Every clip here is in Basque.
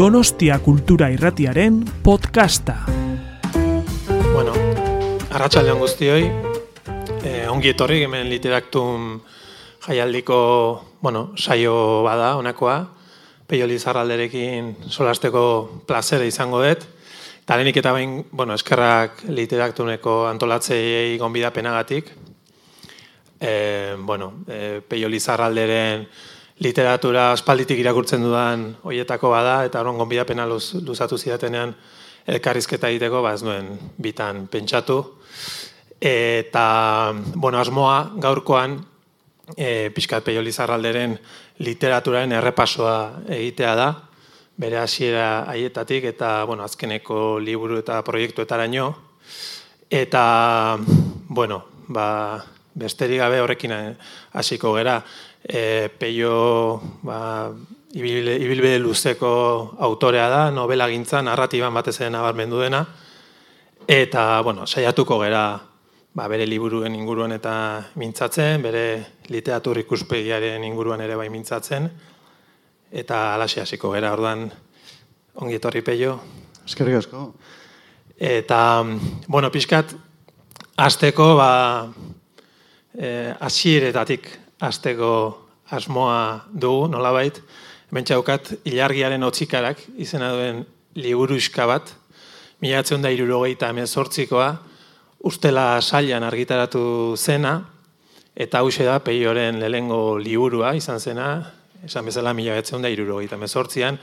Donostia Kultura Irratiaren podcasta. Bueno, arratsaldean guztioi, eh, ongi etorri hemen literaktun jaialdiko, bueno, saio bada honakoa, Peio Lizarralderekin solasteko plazera izango dut. Eta lehenik eta bain, bueno, eskerrak literaktuneko antolatzei gonbidapenagatik. E, bueno, e, Peio Lizarralderen literatura aspalditik irakurtzen dudan hoietako bada, eta horon gonbidapena luz, luzatu zidatenean elkarrizketa egiteko, ba ez nuen bitan pentsatu. Eta, bueno, asmoa gaurkoan, e, pixkat Peio Lizarralderen literaturaren errepasoa egitea da, bere hasiera haietatik eta bueno, azkeneko liburu eta proiektuetaraino eta bueno, ba, besterik gabe horrekin hasiko gera e, peio ba, ibilbide luzeko autorea da, novela gintza, narratiban batez ere nabarmendu dena eta bueno, saiatuko gera ba, bere liburuen inguruan eta mintzatzen, bere literatur ikuspegiaren inguruan ere bai mintzatzen, eta alaxe hasiko gera, orduan, ongi etorri peio. Eskerrik asko. Eta, bueno, pixkat, azteko, ba, e, asieretatik azteko asmoa dugu, nolabait, bentsaukat, ilargiaren otzikarak izena duen liburu bat, milatzen da irurogeita emezortzikoa, ustela sailan argitaratu zena, eta hau da peioren lehengo liburua izan zena, esan bezala mila da irurogeita mezortzian,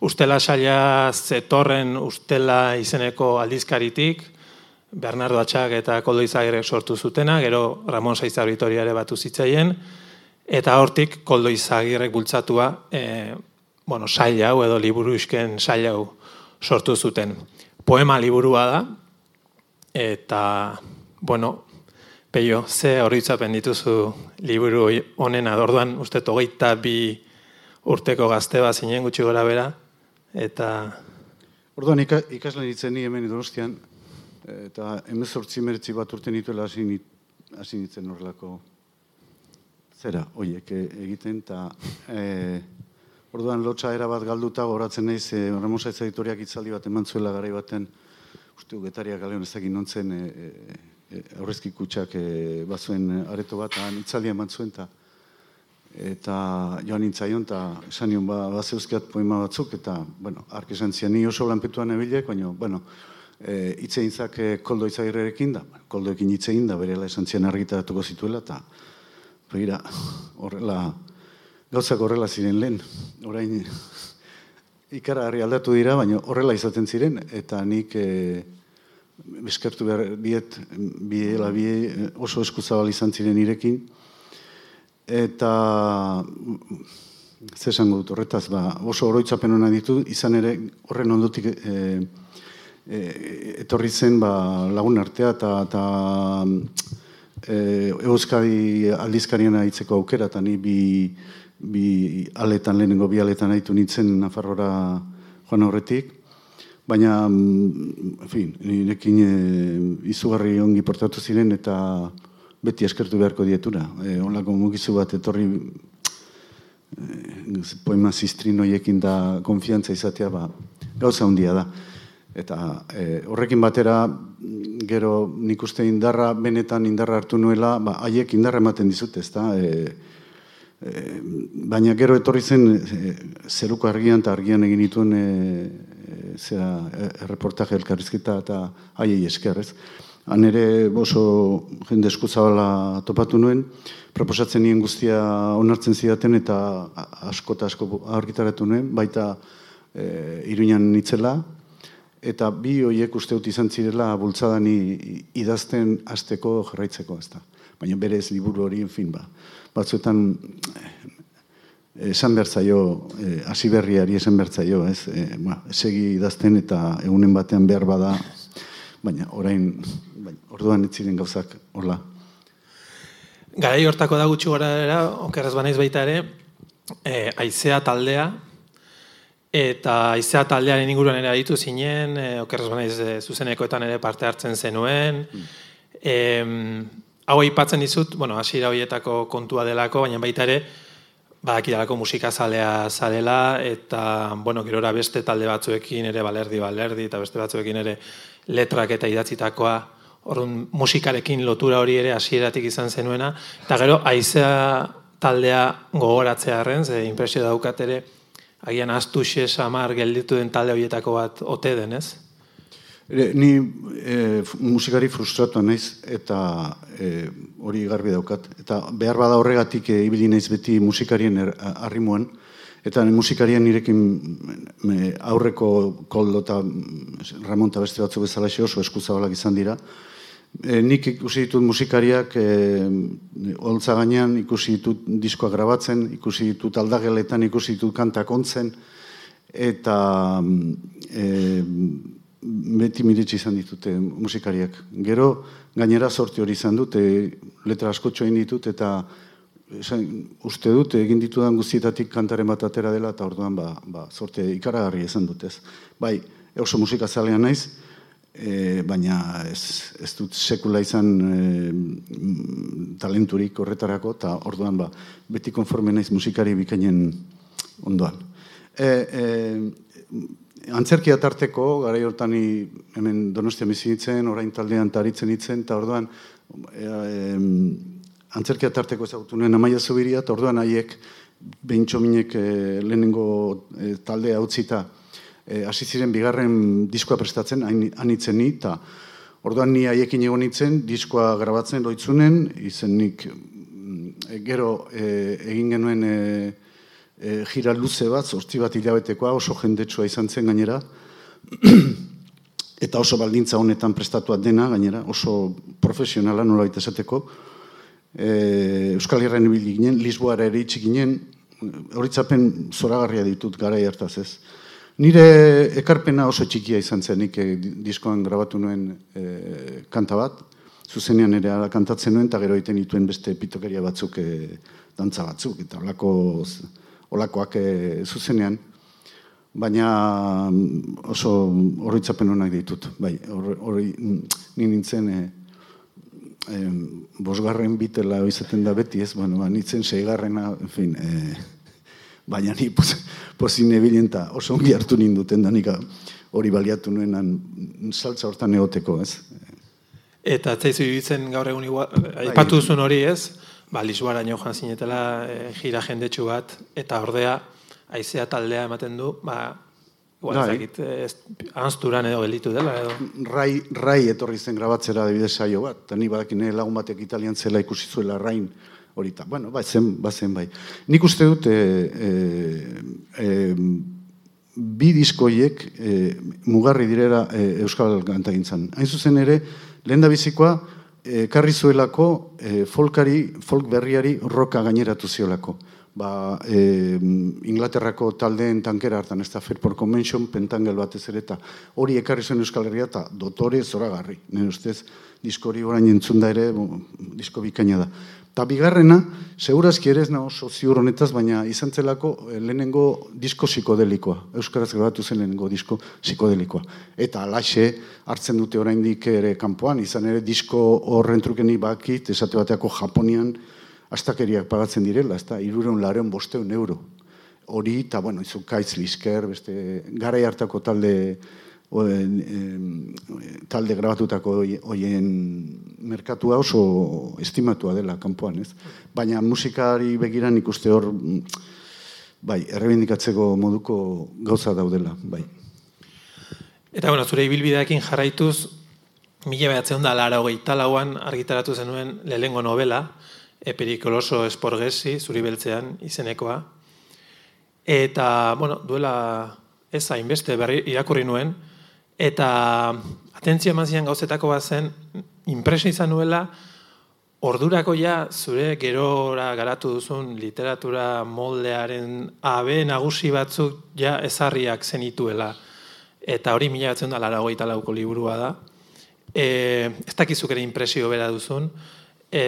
ustela saila zetorren ustela izeneko aldizkaritik, Bernardo Atxak eta Koldo Izagirrek sortu zutena, gero Ramon Saizar ere batu zitzaien, eta hortik Koldo Izagirrek bultzatua e, bueno, saila hau edo liburu isken saila hau sortu zuten. Poema liburua da, Eta, bueno, peio, ze horritzapen dituzu liburu honen adorduan, uste togeita bi urteko gazte bat zinen gutxi gora bera, eta... Orduan ikasle ditzen ni hemen donostian, eta emezortzi meretzi bat urte nituela hasi nintzen horrelako zera, oiek egiten, eta e, orduan lotxa era bat galduta goratzen naiz, e, Ramosa editoriak itzaldi bat eman zuela garai baten, uste getariak galeon ez dakit nontzen e, e, aurrezki kutsak e, bazuen areto bat, han itzaldia eman zuen, ta, eta joan nintzaion, eta esan nion ba, bazeuzkiat poema batzuk, eta, bueno, ark esan zian, ni oso lanpetuan ebilek, baina, bueno, e, itze intzak e, koldo izagirrerekin da, koldoekin itze da, berela esan zian argitaratuko zituela, eta, begira, horrela, gauzak horrela ziren lehen, orain, ikara aldatu dira, baina horrela izaten ziren, eta nik e, eskertu behar biet, biela bie oso eskuzabal izan ziren irekin, eta ze esango dut horretaz, ba, oso oroitzapen hona ditu, izan ere horren ondotik e, e, etorri zen ba, lagun artea eta, eta e, Euskadi aldizkarian aitzeko aukera, eta ni bi, bi aletan, lehenengo bi aletan haitu nintzen Nafarrora joan horretik, baina, mm, en fin, nirekin e, izugarri ongi portatu ziren eta beti eskertu beharko dietura. E, onlako mugizu bat etorri e, poema ziztrinoiekin da konfiantza izatea, ba, gauza handia da. Eta e, horrekin batera, gero nik uste indarra, benetan indarra hartu nuela, ba, haiek indarra ematen dizut, ez da, e, Eh, baina gero etorri zen e, zeruko argian eta argian egin dituen e, e, zera erreportaje elkarrizketa eta haiei esker, ez? Han ere oso jende eskuzabala topatu nuen, proposatzen nien guztia onartzen zidaten eta asko eta asko argitaratu nuen, baita e, iruñan nitzela, eta bi hoiek uste dut izan zirela bultzadan idazten hasteko jarraitzeko, ez da. Baina berez liburu hori, en fin, ba batzuetan eh, esan behar zaio, eh, hasi berriari esan behar zaio, ez? E, ba, segi idazten eta egunen batean behar bada, baina orain, baina, orduan ez ziren gauzak, hola. Garai hortako da gutxi gora era, okerraz banaiz baita ere, e, aizea taldea, eta aizea taldearen inguruan ere aditu zinen, e, okerraz banaiz e, zuzenekoetan ere parte hartzen zenuen, mm hau aipatzen dizut, bueno, hasiera horietako kontua delako, baina baita ere, badakidalako musika zalea zarela, eta, bueno, gerora beste talde batzuekin ere balerdi balerdi, eta beste batzuekin ere letrak eta idatzitakoa, orrun musikarekin lotura hori ere hasieratik izan zenuena, eta gero, aizea taldea gogoratzea arren, ze impresio daukat ere, agian astu samar gelditu den talde horietako bat ote denez? Ni e, musikari frustratu naiz eta e, hori garbi daukat. Eta behar bada horregatik e, ibili naiz beti musikarien er, arrimuan. Eta musikarien nirekin me, aurreko koldo eta Ramon beste batzu bezala oso eskuzabalak izan dira. E, nik ikusi ditut musikariak e, holtza gainean, ikusi ditut diskoa grabatzen, ikusi ditut aldageletan, ikusi ditut kantak ontzen, eta e, beti miritsi izan ditute musikariak. Gero, gainera sorti hori izan dute, letra asko txoin ditut, eta esan, uste dut, egin ditudan guztietatik kantaren bat atera dela, eta orduan, ba, ba, sorte ikaragarri izan dutez. Bai, oso musika zalean naiz, e, baina ez, ez dut sekula izan e, talenturik horretarako, eta orduan ba, beti konforme naiz musikari bikainen ondoan. E, e, antzerkia tarteko, gara hortan hemen donostia mizinitzen, orain taldean taritzen itzen, eta orduan e, e, antzerkia tarteko ezagutu nuen amaia zubiria, eta orduan haiek behintxo minek e, lehenengo e, taldea utzita, hasi ziren bigarren diskoa prestatzen, anitzen ni, eta orduan ni haiekin egon nintzen, diskoa grabatzen loitzunen, izen nik mm, e, gero e, egin genuen e, e, jira luze bat, zortzi bat hilabetekoa, oso jendetsua izan zen gainera, eta oso baldintza honetan prestatua dena, gainera, oso profesionala nola esateko, e, Euskal Herren ibili ginen, Lisboara ere itxik ginen, horitzapen zoragarria ditut gara hartaz ez. Nire ekarpena oso txikia izan zen, nik eh, diskoan grabatu nuen e, kanta bat, zuzenean ere ala kantatzen nuen, eta gero egiten dituen beste pitokeria batzuk, e, dantza batzuk, eta olako, olakoak e, zuzenean. Baina mm, oso horritzapen honak ditut, bai, hori ni nintzen e, e, bosgarren bitela izaten da beti ez, bueno, ba, nintzen seigarrena, en fin, e, baina ni pozin ebilen oso ongi hartu ninduten da nika hori baliatu nuenan saltza hortan egoteko, ez? Eta zaizu ibitzen gaur egun igual, bai. aipatu zuen hori, ez? Ba, Lisboara joan zinetela e, gira jendetsu bat, eta ordea, aizea taldea ematen du, ba, igual, bai. ezakit, ez, anzturan edo gelditu dela, edo? Rai, rai etorri zen grabatzera debide saio bat, eta ni badakine lagun batek italian zela ikusi zuela rain, horita. Bueno, ba, zen, ba, zen bai. Nik uste dut, e, e, bi diskoiek e, mugarri direra e, Euskal Gantagintzan. Hain zuzen ere, lehen da bizikoa, e, karri zuelako e, folkari, folk berriari roka gaineratu ziolako. Ba, e, Inglaterrako taldeen tankera hartan, ez da Fairport Convention, pentangel batez ere, eta hori ekarri zuen Euskal Herria, eta dotore zoragarri. Nire ustez, diskori orain entzun da ere, disko bikaina da. Ta bigarrena, segurazki ere ez nago soziur honetaz, baina izan zelako eh, lehenengo disko psikodelikoa. Euskaraz grabatu zen lehenengo disko psikodelikoa. Eta alaxe hartzen dute oraindik ere kanpoan, izan ere disko horren trukeni bakit, esate bateako Japonian, astakeriak pagatzen direla, ez da, irureun lareun bosteun euro. Hori, eta bueno, izu kaitz lisker, beste, gara hartako talde o, talde grabatutako hoien merkatua oso estimatua dela kanpoan, ez? Baina musikari begiran ikuste hor bai, errebindikatzeko moduko gauza daudela, bai. Eta bueno, zure ibilbideekin jarraituz, mila behatzen da lara hogeita lauan argitaratu zenuen lehengo novela, E perikoloso esporgesi, zuri beltzean izenekoa. Eta, bueno, duela ez hainbeste berri irakurri nuen, Eta atentzio eman zian gauzetako bat zen, inpresa izan nuela, ordurako ja zure gerora garatu duzun literatura moldearen abe nagusi batzuk ja ezarriak zenituela. Eta hori mila batzen da lara hogeita lauko liburua da. E, ez dakizuk ere impresio bera duzun. E,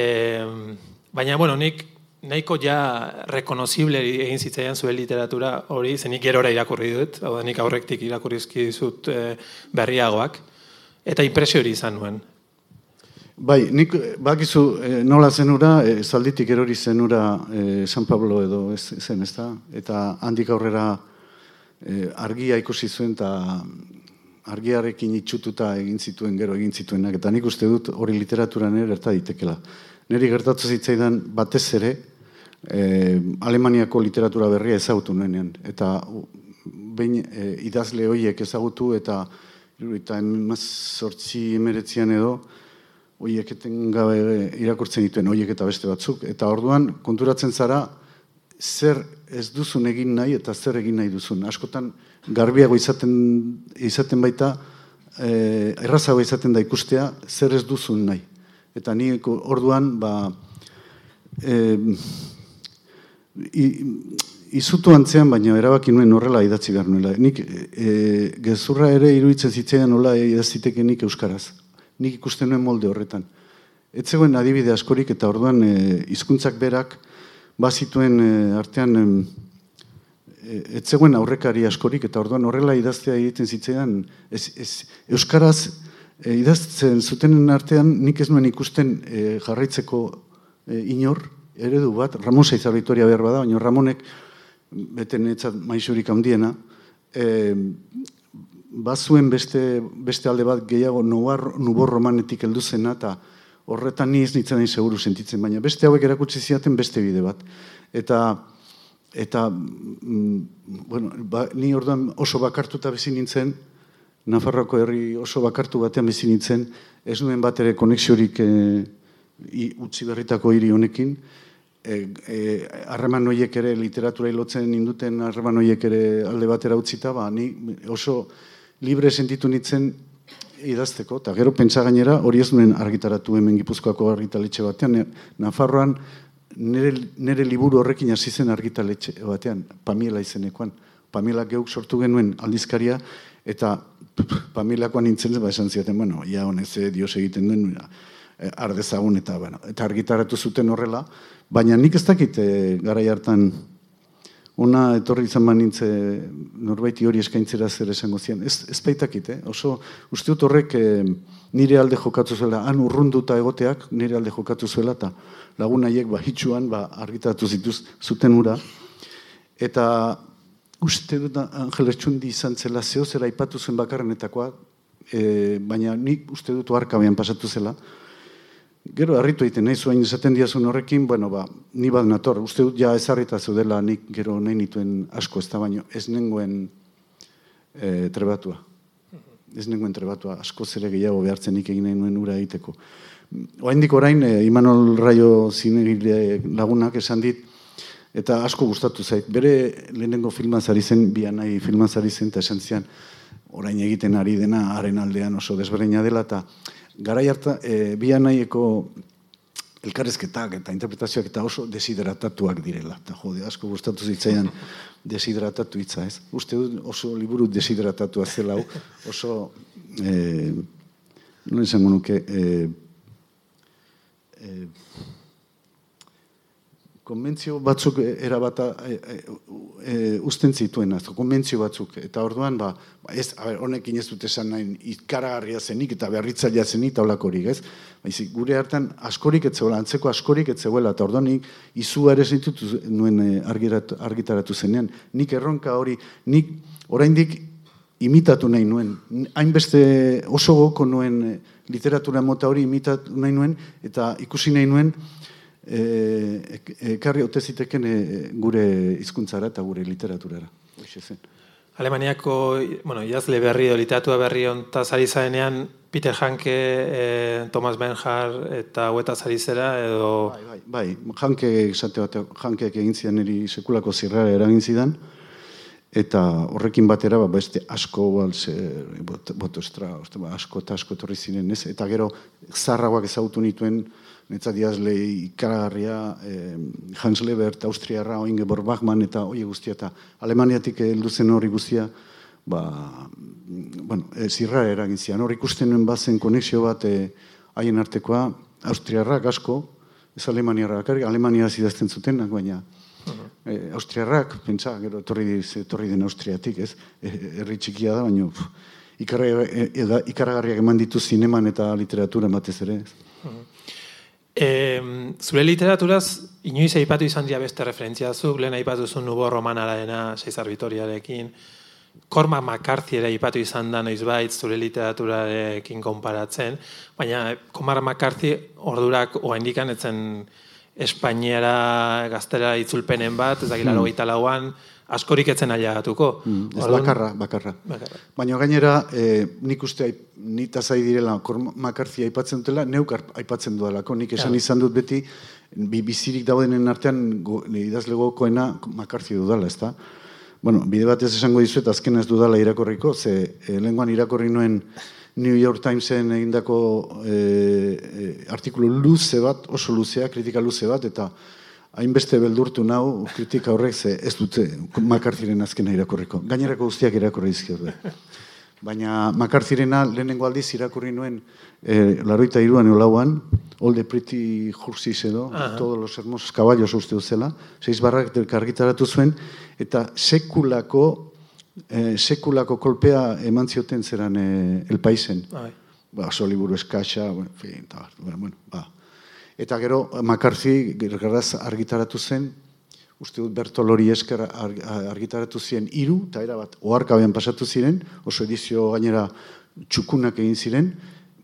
baina, bueno, nik nahiko ja rekonozible egin zitzaian zuen literatura hori, zenik gerora irakurri dut, hau da nik aurrektik irakurrizki dizut e, berriagoak, eta impresio hori izan nuen. Bai, nik eh, bakizu eh, nola zenura, eh, zalditik erori zenura eh, San Pablo edo ez, zen, ez da? Eta handik aurrera eh, argia ikusi zuen eta argiarekin itxututa egin zituen, gero egin zituenak. Eta nik uste dut hori literaturan ere gerta ditekela. Neri gertatu zitzaidan batez ere, eh, Alemaniako literatura berria ezagutu nuenean. Eta behin eh, idazle horiek ezagutu eta eta sortzi emeretzian edo, horiek gabe irakurtzen dituen horiek eta beste batzuk. Eta orduan konturatzen zara zer ez duzun egin nahi eta zer egin nahi duzun. Askotan garbiago izaten, izaten baita, e, errazago izaten da ikustea zer ez duzun nahi. Eta ni orduan, ba, e, izutu antzean, baina erabaki nuen horrela idatzi behar nuela. Nik e, gezurra ere iruditzen zitzaidan nola idaziteke nik euskaraz. Nik ikusten nuen molde horretan. Ez zegoen adibide askorik eta orduan e, hizkuntzak berak bazituen e, artean e, ez zegoen aurrekari askorik eta orduan horrela idaztea egiten zitzaidan ez, ez, euskaraz e, idazten zutenen artean nik ez nuen ikusten e, jarraitzeko e, inor eredu bat, Ramon Saizar Vitoria behar bada, baina Ramonek beten etzat maixurik handiena, e, bazuen beste, beste alde bat gehiago nubar, nubor romanetik heldu zena, eta horretan ni ez nintzen seguru sentitzen, baina beste hauek erakutsi ziaten beste bide bat. Eta, eta mm, bueno, ba, ni orduan oso bakartuta bizi nintzen, Nafarroko herri oso bakartu batean bizi nintzen, ez nuen bat ere konexiorik e, utzi berritako hiri honekin, E, e, harreman e, ere literatura ilotzen induten harreman noiek ere alde batera utzita, ba, ni oso libre sentitu nintzen idazteko, eta gero pentsa gainera hori ez nuen argitaratu hemen gipuzkoako argitaletxe batean, Nafarroan nire, nire liburu horrekin hasi zen argitaletxe batean, Pamiela izenekoan. Pamiela geuk sortu genuen aldizkaria, eta Pamielakoan nintzen, ba esan ziaten, bueno, ja honez, eh, dios egiten duen, eh, ardezagun, eta, bueno, eta argitaratu zuten horrela, Baina nik ez dakit e, garai hartan una etorri izan manintze norbaiti hori eskaintzera zer esango zian. Ez, ez baitakit, eh? oso uste dut horrek eh, nire alde jokatu zuela, han urrunduta egoteak nire alde jokatu zuela, eta lagun haiek ba, hitxuan ba, argitatu zituz zuten ura. Eta uste dut Angel Ertsundi izan zela, zeo zera ipatu zen bakarrenetakoa, e, baina nik uste dut oarkabean pasatu zela, Gero harritu egiten nahi zuen esaten diazun horrekin, bueno, ba, ni bat nator, uste dut ja ezarrita zudela nik gero nahi nituen asko ez da baino, ez nengoen e, trebatua. Ez nengoen trebatua, asko zere gehiago behartzen nik egin nuen ura egiteko. Oaindik orain, e, Imanol Raio zinegile lagunak esan dit, eta asko gustatu zait. Bere lehenengo filmazari zen, bian nahi filmazari zen, eta esan zian, orain egiten ari dena, haren aldean oso desberdina dela, eta garai harta, e, bi anaieko elkarrezketak eta interpretazioak eta oso desidratatuak direla. Eta jode, asko gustatu zitzaian desidratatu hitza, ez? Uste dut oso liburu desidratatu zela oso, e, non izango nuke, e, e, konbentzio batzuk erabata e, e, e, usten zituen, konbentzio batzuk. Eta orduan, ba, ez, a ber, honekin ez dut esan nahi ikaragarria zenik eta beharritzailea zenik eta holakorik, ez? Baizik, gure hartan askorik ez zegoela, antzeko askorik ez zegoela, eta orduan nik izu ere zintutu nuen argitaratu zenean. Nik erronka hori, nik oraindik imitatu nahi nuen. Hainbeste oso goko nuen literatura mota hori imitatu nahi nuen, eta ikusi nahi nuen, e, ekarri haute ziteken e, gure hizkuntzara eta gure literaturara. zen. Alemaniako, bueno, jazle berri edo literatura berri onta zari zaenean, Peter Hanke, e, Thomas Benjar eta hueta zari zera, edo... Bai, bai, bai. Hanke, esate bat, Hankeak egin zidan eri sekulako zirrara eragin zidan, eta horrekin batera, ba, beste asko, balze, bot, botostra, ba, asko eta asko torri ziren, ez? Eta gero, zarragoak ezagutu nituen, netzat diazle ikaragarria eh, Hans Lebert, Austriarra, Ingeborg Bachmann eta hoi guztia eta Alemaniatik heldu zen hori guztia, ba, bueno, e, zirra eragin zian. Hor ikusten nuen bazen konexio bat eh, haien artekoa, Austriarrak asko, ez Alemaniarrak, Alemania zidazten zuten, baina Austriarrak, pentsa, gero torri, torri den Austriatik, ez? Herri txikia da, baina ikaragarriak eman ditu zineman eta literatura batez ere. E, zure literaturaz, inoiz aipatu izan dira beste referentzia zu, lehen aipatu zuen nubo romanara dena, Cesar Vitoriarekin, Korma McCarthy ere ipatu izan da noiz bait zure literaturarekin konparatzen, baina Korma McCarthy ordurak oa indikan etzen Espainiara gaztera itzulpenen bat, ez dakila hmm. lauan, askorik etzen aliagatuko. Hmm, ez bakarra, bakarra, Baina gainera, e, nik uste nita zai direla McCarthy aipatzen dutela, neuk aipatzen dudalako, nik esan izan dut beti, bi, bizirik daudenen artean go, idazlegokoena McCarthy dudala, ez da? bueno, bide batez esango dizuet, azken ez dudala irakorriko, ze e, lehenguan irakorri nuen New York Timesen egindako e, e, artikulu luze bat, oso luzea, kritika luze bat, eta hainbeste beldurtu nau kritika horrek ze ez dute makartziren azkena irakorriko. Gainerako guztiak irakorri izkiot. Baina Makarzirena lehenengo aldiz irakurri nuen e, laroita iruan eolauan, All the Pretty Horses edo, todos los hermosos caballos uste duzela, seiz barrak argitaratu zuen, eta sekulako, e, sekulako kolpea eman zioten zeran e, el paisen. Bai. Ba, soliburu eskaxa, bueno, fin, ta, bueno, ba. Eta gero, Makarzi, gerraz argitaratu zen, uste dut Bertolori esker argitaratu ziren hiru eta era bat oharkabean pasatu ziren, oso edizio gainera txukunak egin ziren,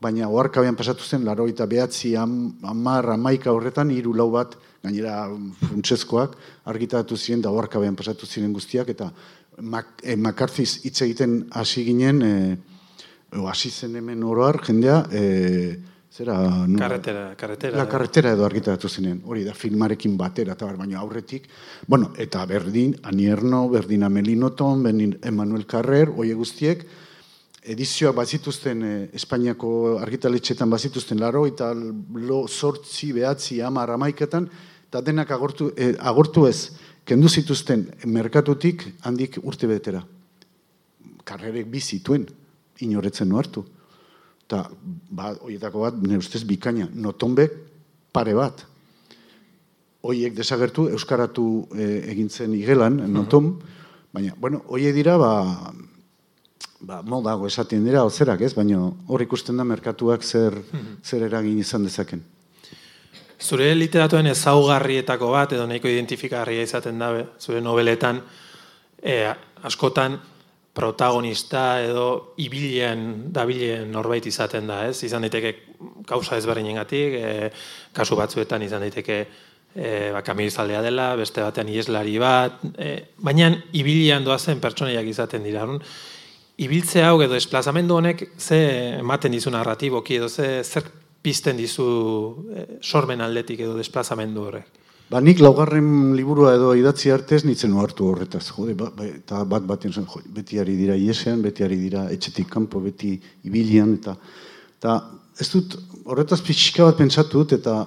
baina oharkabean pasatu zen laroita behatzi amar amaika horretan hiru lau bat gainera funtsezkoak argitaratu ziren da oharkabean pasatu ziren guztiak eta mak, e, makartziz hitz egiten hasi ginen e, hasi zen hemen oroar jendea e, Zera, no, carretera, carretera. La carretera edo argitaratu zinen, hori da, filmarekin batera, eta baina aurretik, bueno, eta berdin, Anierno, berdin Amelinoton, berdin Emanuel Carrer, oie guztiek, edizioak bazituzten, eh, Espainiako argitaletxetan bazituzten laro, eta lo sortzi, behatzi, ama, ramaiketan, eta denak agortu, eh, agortu ez, kendu zituzten merkatutik handik urte betera. Karrerek bizituen, inoretzen nuartu eta ba, oietako bat, nire ustez, bikaina, notonbek pare bat. Oiek desagertu, euskaratu e, egintzen igelan, noton, baina, bueno, oie dira, ba, ba, modago esaten dira, ozerak, ez? Baina hor ikusten da merkatuak zer, zer eragin izan dezaken. Zure literatuen ezaugarrietako bat, edo nahiko identifikarria izaten dabe, zure nobeletan, e, askotan, protagonista edo ibilen dabilen norbait izaten da, ez? Izan daiteke kausa ezberdinengatik, e, kasu batzuetan izan daiteke e, ba zaldea dela, beste batean ieslari bat, e, baina ibilian doazen pertsonaiak izaten dira. Ibiltze hau edo esplazamendu honek ze ematen dizu narratiboki edo ze zer pizten dizu e, sormen aldetik edo desplazamendu horrek. Ba, nik laugarren liburua edo idatzi artez nitzen hartu horretaz. Jode, ba, ba, eta bat baten zen, beti ari dira iesean, beti ari dira etxetik kanpo, beti ibilian, eta, eta ez dut horretaz pixka bat pentsatu dut, eta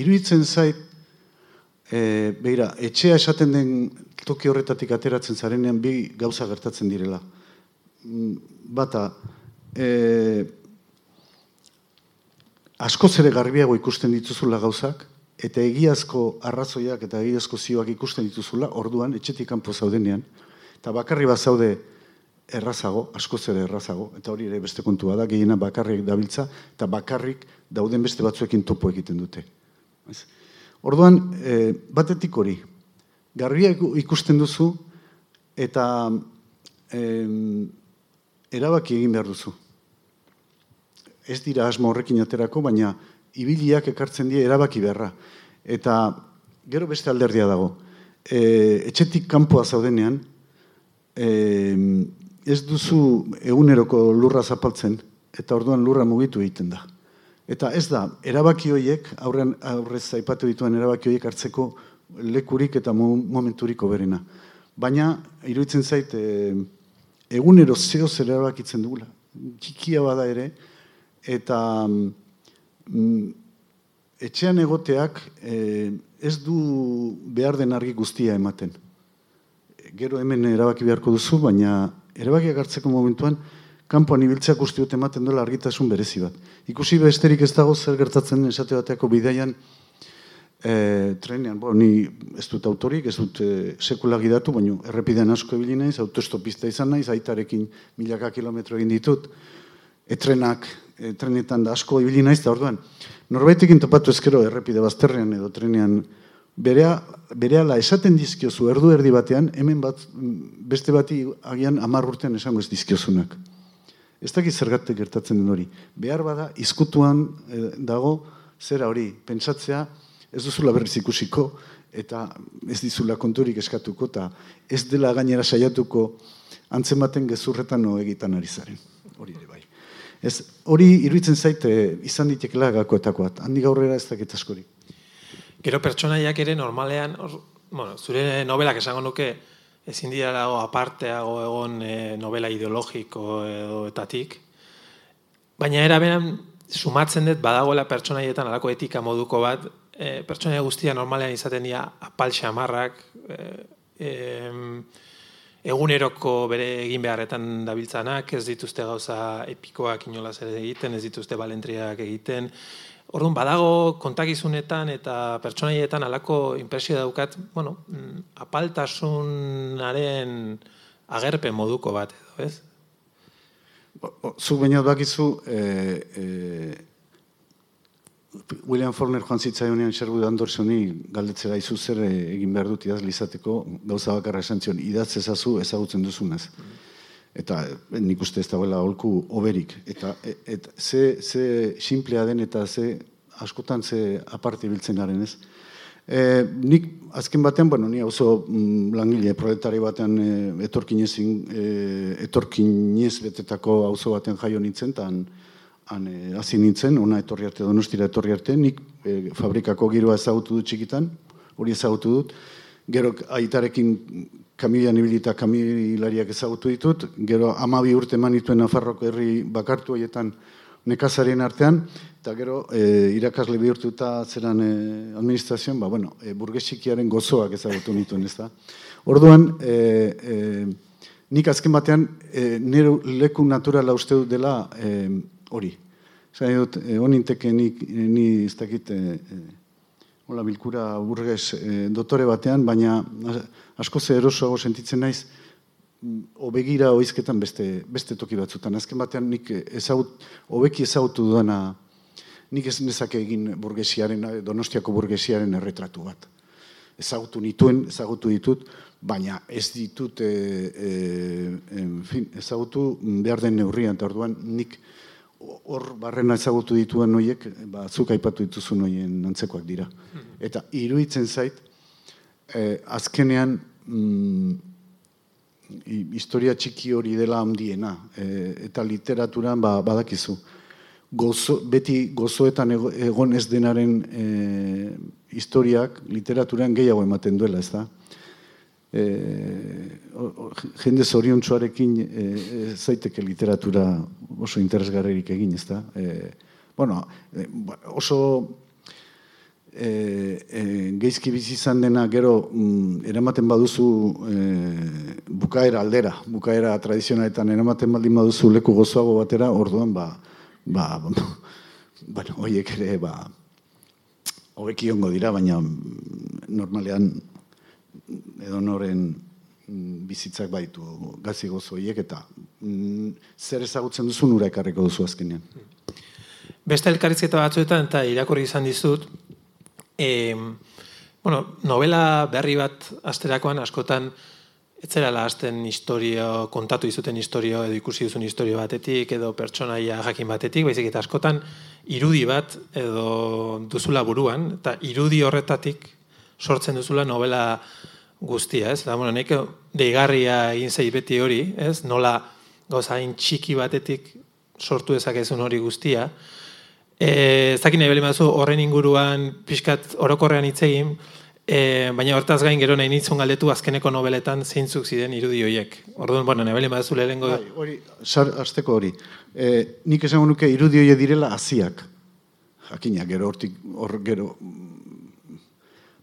iruditzen zait, e, beira, etxea esaten den toki horretatik ateratzen zarenean bi gauza gertatzen direla. Mm, bata, e, asko zere garbiago ikusten dituzula gauzak, eta egiazko arrazoiak eta egiazko zioak ikusten dituzula, orduan, etxetik kanpo zaudenean, eta bakarri bat zaude errazago, asko zere errazago, eta hori ere beste kontua da, gehiena bakarrik dabiltza, eta bakarrik dauden beste batzuekin topo egiten dute. Orduan, e, batetik hori, garbia ikusten duzu, eta e, erabaki egin behar duzu. Ez dira asmo horrekin aterako, baina ibiliak ekartzen die erabaki beharra. Eta gero beste alderdia dago. E, etxetik kanpoa zaudenean, e, ez duzu eguneroko lurra zapaltzen, eta orduan lurra mugitu egiten da. Eta ez da, erabaki horiek, aurren, aurrez aipatu dituen erabaki horiek hartzeko lekurik eta momenturiko berena. Baina, iruditzen zait, e, egunero zeo zer erabakitzen dugula. Txikia bada ere, eta etxean egoteak eh, ez du behar den argi guztia ematen. Gero hemen erabaki beharko duzu, baina erabakiak hartzeko momentuan, kanpoan ibiltzeak uste dut ematen duela argitasun berezi bat. Ikusi besterik ez dago zer gertatzen esate bateako bidaian, e, trenean, bo, ni ez dut autorik, ez dut e, sekula gidatu, baina errepidean asko ebili naiz, autostopista izan naiz, aitarekin milaka kilometro egin ditut, e, trenak, e, trenetan da asko ibili naiz, da orduan, norbaitekin topatu ezkero errepide bazterrean edo trenean, berea, berehala esaten dizkiozu erdu erdi batean, hemen bat, beste bati agian amar urtean esango ez dizkiozunak. Ez dakit zergatik gertatzen den hori. Behar bada, izkutuan e, dago, zera hori, pentsatzea, ez duzula berriz ikusiko, eta ez dizula konturik eskatuko, eta ez dela gainera saiatuko antzematen gezurretan no egitan ari zaren. Hori ere bai. Ez, hori iruditzen zaite izan ditekela gakoetakoat. Handi gaurrera ez dakit askori. Gero pertsonaiak ere normalean, bueno, zure novelak esango nuke, ezin dira dago aparteago egon e, novela ideologiko edo etatik, baina era beran sumatzen dut badagoela pertsonaietan alako etika moduko bat, e, pertsonaia guztia normalean izaten dira apal xamarrak, e, eguneroko bere egin beharretan dabiltzanak, ez dituzte gauza epikoak inolaz ere egiten, ez dituzte balentriak egiten. Orduan, badago kontakizunetan eta pertsonaietan alako impresio daukat, bueno, mm, apaltasunaren agerpen moduko bat edo, ez? Zuk bainat bakizu, e, e, William Faulkner joan zitzaionean Sherwood Andersoni galdetzera izu zer egin behar dut idaz lizateko gauza bakarra esan zion, idaz ezazu ezagutzen duzunez. Eta nik uste ez dagoela holku oberik. Eta et, ze, ze simplea den eta ze askotan ze aparte biltzen garen ez. E, nik azken batean, bueno, ni oso mm, langile proletari batean e, etorkinez, e, etorkinez betetako auzo baten jaio nintzen, eta han e, hasi nintzen, ona etorri arte, donostira etorri arte, nik e, fabrikako giroa ezagutu dut txikitan, hori ezagutu dut, gero aitarekin kamilian ibilita kamilariak ezagutu ditut, gero amabi urte manituen Nafarroko herri bakartu haietan nekazarien artean, eta gero e, irakasle bihurtuta zeran e, administrazioan, ba, bueno, e, burgesikiaren gozoak ezagutu nituen, ez da. Orduan, e, e, nik azken batean, e, nire leku naturala uste dut dela, e, hori. Zai dut, eh, oninteke ni, ni ez dakit, eh, eh, hola bilkura burgez eh, dotore batean, baina asko ze erosoago sentitzen naiz, mm, obegira oizketan beste, beste toki batzutan. Azken batean nik ezagut, obeki ezagutu duena, nik ez nezake egin burgesiaren, donostiako burgesiaren erretratu bat. Ezagutu nituen, ezagutu ditut, baina ez ditut, e, e, en fin, ezagutu behar den neurrian, eta orduan nik, hor barrena ezagutu dituen noiek, ba, zuk aipatu dituzu noien antzekoak dira. Eta iruditzen zait, eh, azkenean mm, historia txiki hori dela handiena, eh, eta literaturan ba, badakizu. Gozo, beti gozoetan egon ez denaren eh, historiak literaturan gehiago ematen duela, ez da? E, jende zoriontsuarekin e, zaiteke literatura oso interesgarrerik egin, ez da? E, bueno, oso e, e, geizki bizi izan dena gero mm, eramaten baduzu e, bukaera aldera, bukaera tradizionaletan eramaten baldin baduzu leku gozoago batera, orduan ba, ba, bueno, hoiek ere, ba, hobeki dira, baina normalean edo noren mm, bizitzak baitu gazi gozoiek eta mm, zer ezagutzen duzu nura ekarriko duzu azkenean. Beste elkarrizketa batzuetan eta irakurri izan dizut, e, bueno, novela berri bat asterakoan askotan etzera hasten historio, kontatu izuten historio edo ikusi duzun historio batetik edo pertsonaia jakin batetik, baizik eta askotan irudi bat edo duzula buruan, eta irudi horretatik sortzen duzula novela guztia, ez? Da, bueno, nek deigarria egin zei beti hori, ez? Nola gauzain txiki batetik sortu dezakezun hori guztia. E, ez dakit nahi horren inguruan pixkat orokorrean hitz egin, e, baina hortaz gain gero nahi nintzun galdetu azkeneko nobeletan zeintzuk ziren irudi horiek. Orduan, bueno, nahi balimazu lehenko... Bai, hori, sar, azteko hori. E, nik esango nuke irudi horiek direla aziak. Jakina, gero hortik, hor gero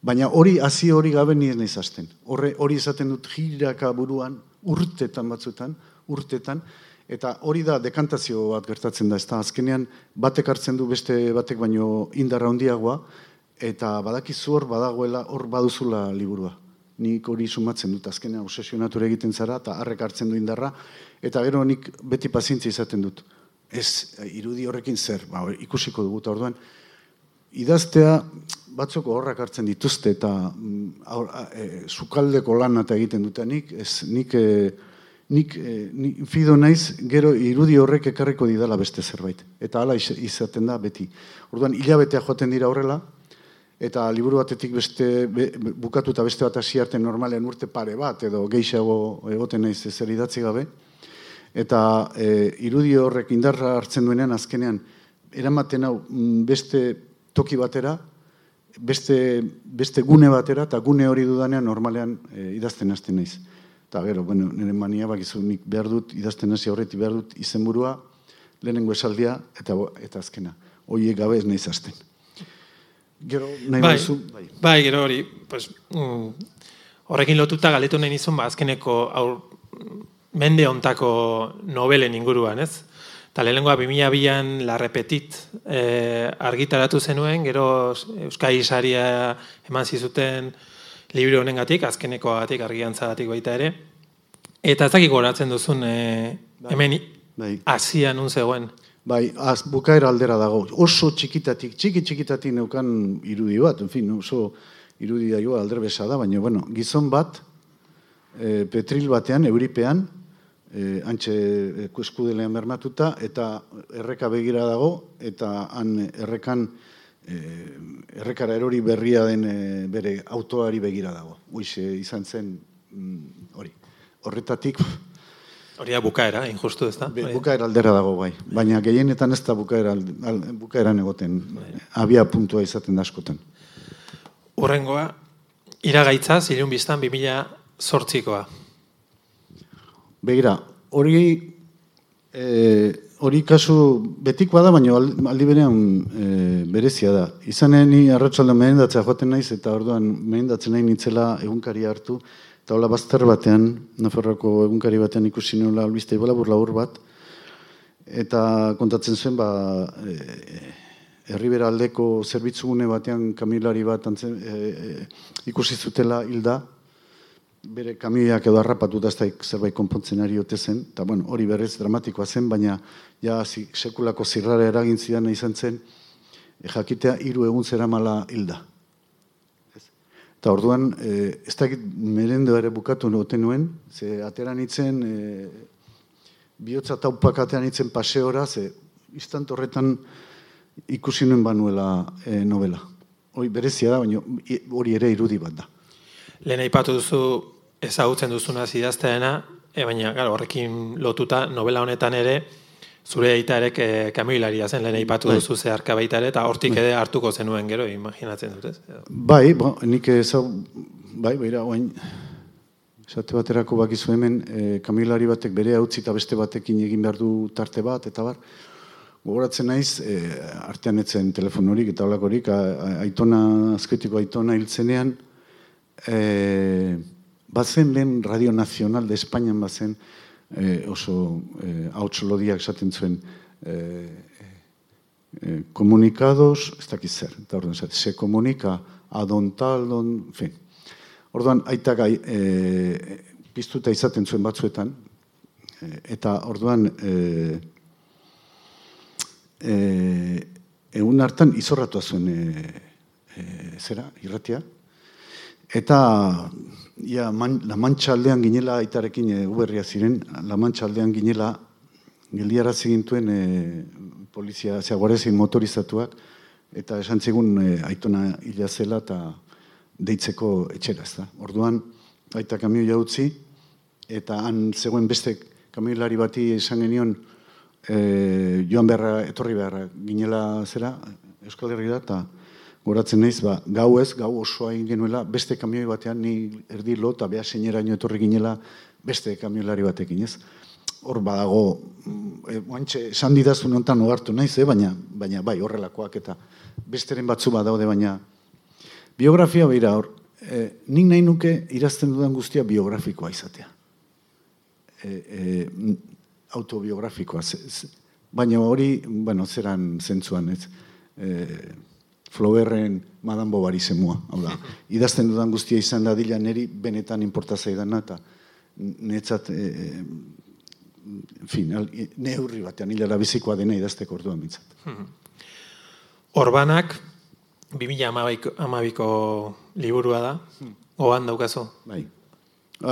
Baina hori hasi hori gabe ni ez. Horre hori esaten dut jiraka buruan urtetan batzuetan, urtetan eta hori da dekantazio bat gertatzen da, ezta azkenean batek hartzen du beste batek baino indarra handiagoa eta badakizu hor badagoela, hor baduzula liburua. Nik hori sumatzen dut, azkenean obsesionatu egiten zara, eta harrek hartzen du indarra, eta gero nik beti pazientzia izaten dut. Ez, irudi horrekin zer, ba, ikusiko dugu, eta orduan, idaztea batzoko horrak hartzen dituzte, eta mm, aur, e, sukaldeko lan eta egiten dute nik, ez, nik, e, nik, e, nik fido naiz, gero irudi horrek ekarriko didala beste zerbait. Eta hala iz- izaten da beti. Orduan, hilabetea joaten dira horrela, eta liburu batetik beste be, be- bukatu eta beste bat hasi arte normalean urte pare bat edo gehiago egoten naiz ezer idatzi gabe eta e, irudi horrek indarra hartzen duenean azkenean eramaten hau mm, beste toki batera beste, beste gune batera eta gune hori dudanean normalean e, idazten hasten naiz eta gero, bueno, nire mania bakizu nik behar dut idazten hasi horreti behar dut izenburua lehenengo esaldia eta, eta azkena hoiek gabe ez naiz hasten Gero, nahi Bai, baduzu, bai. bai, gero hori, pues, mm, horrekin lotuta galetu nahi nizun, ba, azkeneko aur, mende ontako novelen inguruan, ez? Eta lehenengoa 2002an La Repetit eh, argitaratu zenuen, gero Euskai Saria eman zizuten libro honengatik, azkenekoagatik, argiantzagatik baita ere. Eta ez dakik goratzen duzun, eh, hemen Bai. Asia nun zegoen. Bai, az, bukaera aldera dago. Oso txikitatik, txiki txikitatik neukan irudi bat, en fin, oso irudi daioa alderbesa da, baina, bueno, gizon bat, e, petril batean, euripean, e, antxe e, eskudelean bermatuta, eta erreka begira dago, eta han errekan, e, errekara erori berria den e, bere autoari begira dago. Hoize izan zen mm, hori. Horretatik, Hori da bukaera, injustu ez da? Be, bukaera aldera dago bai, baina gehienetan ez da bukaera, al, bukaeran egoten, abia puntua izaten da askotan. Urrengoa, iragaitza, zilun biztan 2000 sortzikoa. Begira, hori e, hori kasu betikoa da, baina al- aldi berean e, berezia da. Izanen ni arratsalde mehendatzea joaten naiz, eta orduan mehendatzen nahi nintzela egunkari hartu, eta hola bazter batean, Nafarroako egunkari batean ikusi nola albiste labur labur bat, eta kontatzen zuen, ba, e, herribera aldeko zerbitzugune batean kamilari bat antzen, e, e, ikusi zutela hilda, bere kamioiak edo harrapatuta ez da zerbait konpontzen ari ote zen, eta bueno, hori berrez dramatikoa zen, baina ja sekulako zirrara eragin zidan izan zen, e, jakitea hiru egun zeramala hilda. Ez? Eta orduan, e, ez dakit merendo ere bukatu noten nuen, ze atera nitzen, e, bihotza taupak atean nitzen paseora, ze instant horretan ikusi nuen banuela e, novela. Hoi berezia da, baina hori ere irudi bat da. Lehen aipatu duzu ezagutzen duzuna idazteena, e, baina claro, horrekin lotuta novela honetan ere zure aita ere eh, kamioilaria zen lehen aipatu Bai. duzu zeharka baita ere eta hortik ere hartuko zenuen gero imaginatzen dut, ez? Bai, bo, nik ezau, bai, beira, oain, esate baterako bakizu hemen, e, kamilari batek bere utzi eta beste batekin egin behar du tarte bat, eta bar, gogoratzen naiz, e, artean etzen telefonorik eta a, aitona, azketiko aitona hiltzenean, e, bazen lehen Radio Nacional de Espainian bazen, e, oso e, hauts lodiak esaten zuen, e, eh, comunicados, ez dakiz zer, eta orduan esaten, se comunica a don tal, don, en fin. Orduan, aitak gai, e, piztuta izaten zuen batzuetan, e, eta orduan, e, e, egun hartan izorratua zuen e, e, zera, irratia, Eta ja, man, La aldean ginela aitarekin e, uberria ziren, La aldean ginela geldiara zigintuen e, polizia, zea guarezin motorizatuak, eta esan zigun e, aitona hila zela eta deitzeko etxera, ez da. Orduan, aita kamio jautzi, eta han zegoen beste kamioilari bati esan genion e, joan beharra, etorri beharra ginela zera, Euskal Herri da, eta goratzen naiz, ba, gau ez, gau osoa egin genuela, beste kamioi batean ni erdi lo, eta beha seineraino etorri ginela beste kamioilari batekin, ez? Hor badago, mm, e, oantxe, esan didazun honetan ogartu naiz, eh? baina, baina bai, horrelakoak eta besteren batzu badaude, baina biografia beira hor, e, nik nahi nuke irazten dudan guztia biografikoa izatea. E, e, autobiografikoa. ze- ze- baina hori, bueno, zeran zentzuan, ez? E, Flauerren Madame Bovary zemua, hau da. Idazten dudan guztia izan da dila neri benetan inporta zaidana, eta netzat, e, en fin, al, neurri batean hilara bizikoa dena idazteko orduan bintzat. Orbanak, 2012ko liburua da, goan daukazu. Bai,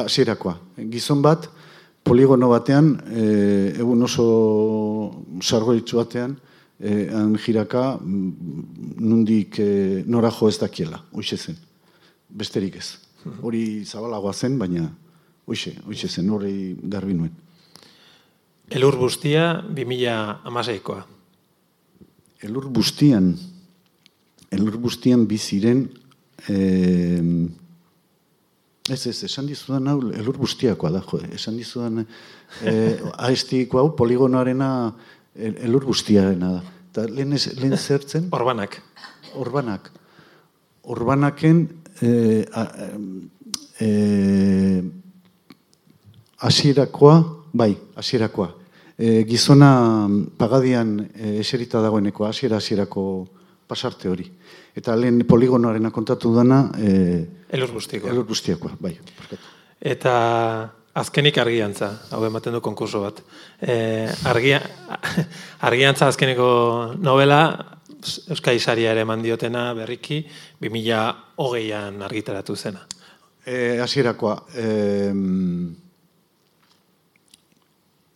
hasierakoa. Gizon bat, poligono batean, e, egun oso sargoitzu batean, e, han jiraka, mm, nundik e, nora jo ez dakiela, hoxe zen. Besterik ez. Hori zabalagoa zen, baina hoxe, hoxe zen, hori garbi nuen. Elur bustia, 2006koa. Elur bustian, elur bustian biziren, eh, ez ez, esan dizudan hau, elur bustiakoa da, jo, esan dizudan, eh, aestiko hau, poligonoarena, el- elur bustiarena da. Eta lehen, ez, lehen zertzen, Orbanak. orbanak. Orbanaken, eh, a- eh, hasierakoa, bai, hasierakoa. E, gizona pagadian e, eserita dagoeneko hasiera hasierako pasarte hori. Eta lehen poligonoarena kontatu dana, e, Elur bustiko. elur guztiakoa, bai. barkatu. Eta azkenik argiantza, hau ematen du konkurso bat. E, argia, argiantza azkeneko novela, Euskai Saria ere eman diotena berriki, 2008an argitaratu zena. E, hasierakoa, e,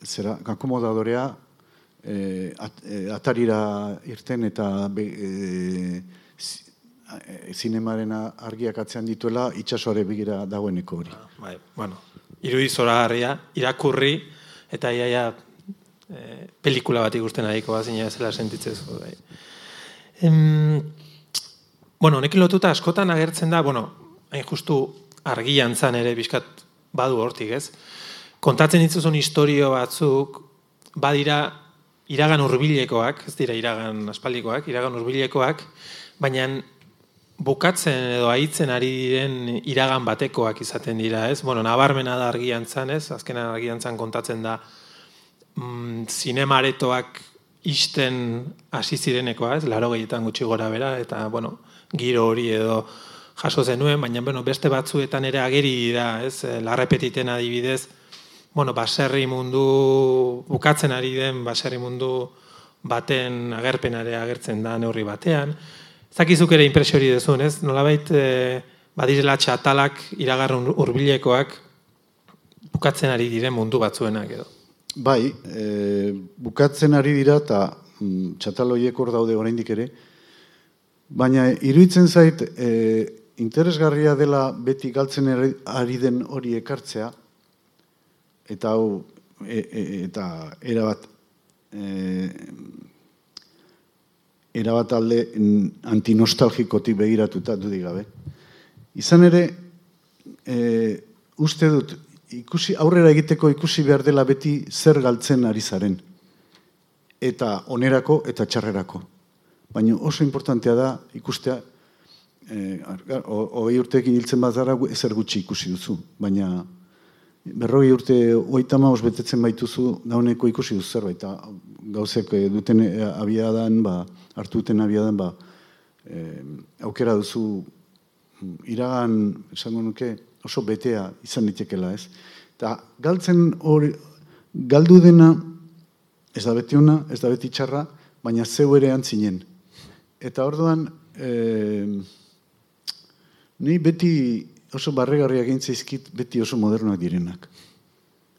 zera, akomodadorea, e, at, e, atarira irten eta be, e, zi- zinemaren argiak atzean dituela itxasoare bigira dagoeneko hori. Bai, bueno, irudi zoragarria, irakurri, eta iaia e, pelikula bat ikusten ariko bazina zela sentitzen zu. Bai. Em, bueno, honekin lotuta askotan agertzen da, bueno, hain justu argiantzan ere bizkat badu hortik, ez? Kontatzen dituzun historio batzuk, badira iragan hurbilekoak, ez dira iragan aspaldikoak, iragan hurbilekoak, baina bukatzen edo aitzen ari diren iragan batekoak izaten dira, ez? Bueno, nabarmena da argiantzan, ez? Azkenan argiantzan kontatzen da mm, zinemaretoak isten hasi zirenekoa, ez? Laro gehietan gutxi gora bera, eta, bueno, giro hori edo jaso zenuen, baina, bueno, beste batzuetan ere ageri da, ez? Eh, Larrepetiten adibidez, bueno, baserri mundu, bukatzen ari den baserri mundu baten agerpenare agertzen da neurri batean. Ez dakizuk ere impresio hori dezun, ez? Nolabait, e, badirela txatalak iragarrun hurbilekoak bukatzen ari diren mundu batzuenak edo. Bai, e, bukatzen ari dira eta mm, txataloiek hor daude oraindik ere, baina iruditzen zait e, interesgarria dela beti galtzen ari den hori ekartzea, eta hau, e, e, eta erabat, e, erabat alde antinostalgikotik begiratuta dudik gabe. Izan ere, e, uste dut, ikusi, aurrera egiteko ikusi behar dela beti zer galtzen ari zaren. Eta onerako eta txarrerako. Baina oso importantea da ikustea, e, hogei urteekin hiltzen bazara gu- ezer gutxi ikusi duzu. Baina berrogei urte hogeita hamabost betetzen baituzu dauneko ikusi duzu zerbait. Eta gauzek eh, duten eh, abiadan, ba, hartu duten abiadan, ba, eh, aukera duzu mm, iragan, esango nuke, oso betea izan ditekela, ez? Eta galtzen hori, galdu dena, ez da beti ona, ez da beti txarra, baina zeu ere antzinen. Eta orduan, eh, ni beti oso barregarriak egintzaizkit beti oso modernoak direnak.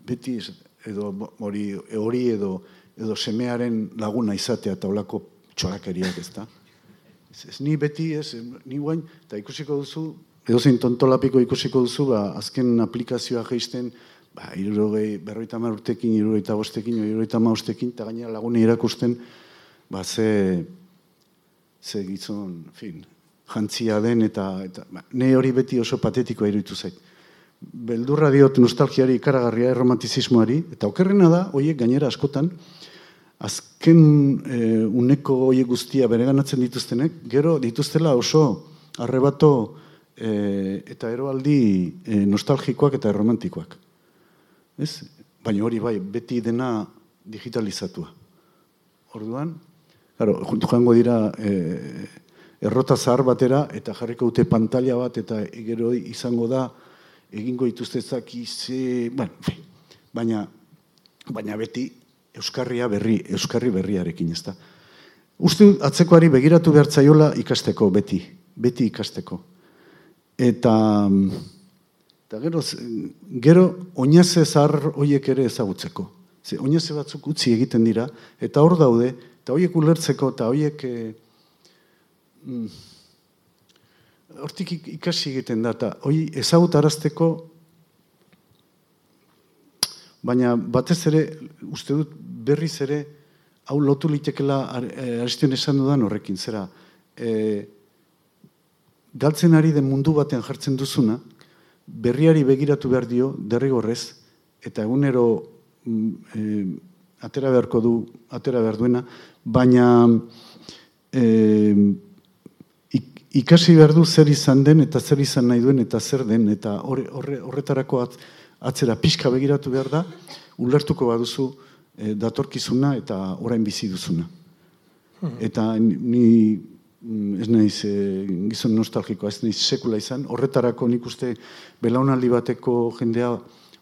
Beti edo hori, hori edo, edo semearen laguna izatea eta olako txorakeriak ez da. Ez, ez, ni beti ez, ni guain, eta ikusiko duzu, edo zein tontolapiko ikusiko duzu, ba, azken aplikazioa geisten, ba, irurogei, berroita urtekin, irurogeita bostekin, irurogeita bostekin, eta gainera lagune irakusten, ba, ze, ze gizon, fin, jantzia den, eta, eta ba, ne hori beti oso patetikoa iruditu zait. Beldurra diot nostalgiari ikaragarria erromantizismoari, eta okerrena da, hoiek gainera askotan, azken e, uneko hoiek guztia bereganatzen dituztenek, gero dituztela oso arrebato e, eta eroaldi e, nostalgikoak eta erromantikoak. Ez? Baina hori bai, beti dena digitalizatua. Orduan, claro, joango dira e, errota zahar batera, eta jarriko dute pantalla bat, eta gero izango da, egingo dituzte zaki, ze, bueno, baina, baina beti, Euskarria berri, Euskarri berriarekin, ez da. Uste atzekoari begiratu behar zaiola ikasteko, beti, beti ikasteko. Eta, eta gero, gero oinaze zahar horiek ere ezagutzeko. Ze, oinaze batzuk utzi egiten dira, eta hor daude, eta horiek ulertzeko, eta horiek... E, hortik ikasi egiten da, eta hori ezagutarazteko, baina batez ere, uste dut berriz ere, hau lotu litekela eh, aristion esan dudan horrekin, zera, e, galtzen ari den mundu batean jartzen duzuna, berriari begiratu behar dio, derrigorrez, eta egunero e, atera beharko du, atera behar duena, baina e, ikasi behar du zer izan den eta zer izan nahi duen eta zer den eta horre, horretarako atzera pixka begiratu behar da, ulertuko baduzu e, datorkizuna eta orain bizi duzuna. Hmm. Eta ni mm, ez naiz e, gizon nostalgikoa, ez naiz sekula izan, horretarako nik uste belaunaldi bateko jendea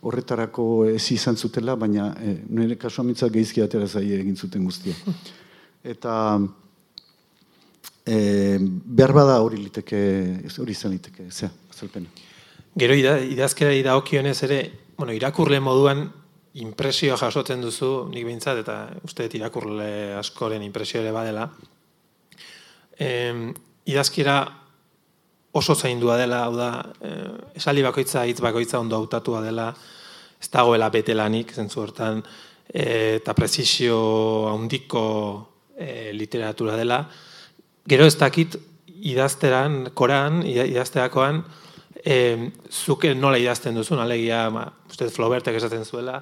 horretarako ez izan zutela, baina e, nire kasu amintzak geizki atera zaie egin zuten guztia. Eta e, behar bada hori liteke, hori izan liteke, zea, azalpena. Gero ida, idazkera idakionez ere, bueno, irakurle moduan impresioa jasotzen duzu, nik behintzat, eta uste irakurle askoren impresio ere badela. E, idazkera oso zaindua dela, hau da, e, esaldi bakoitza, hitz bakoitza ondo hautatua dela, ez dagoela betelanik, zentzu hortan, e, eta prezisio handiko e, literatura dela, gero ez dakit idazteran, koran, idazterakoan, e, zuke nola idazten duzun, alegia, ma, uste Flaubertek esaten zuela,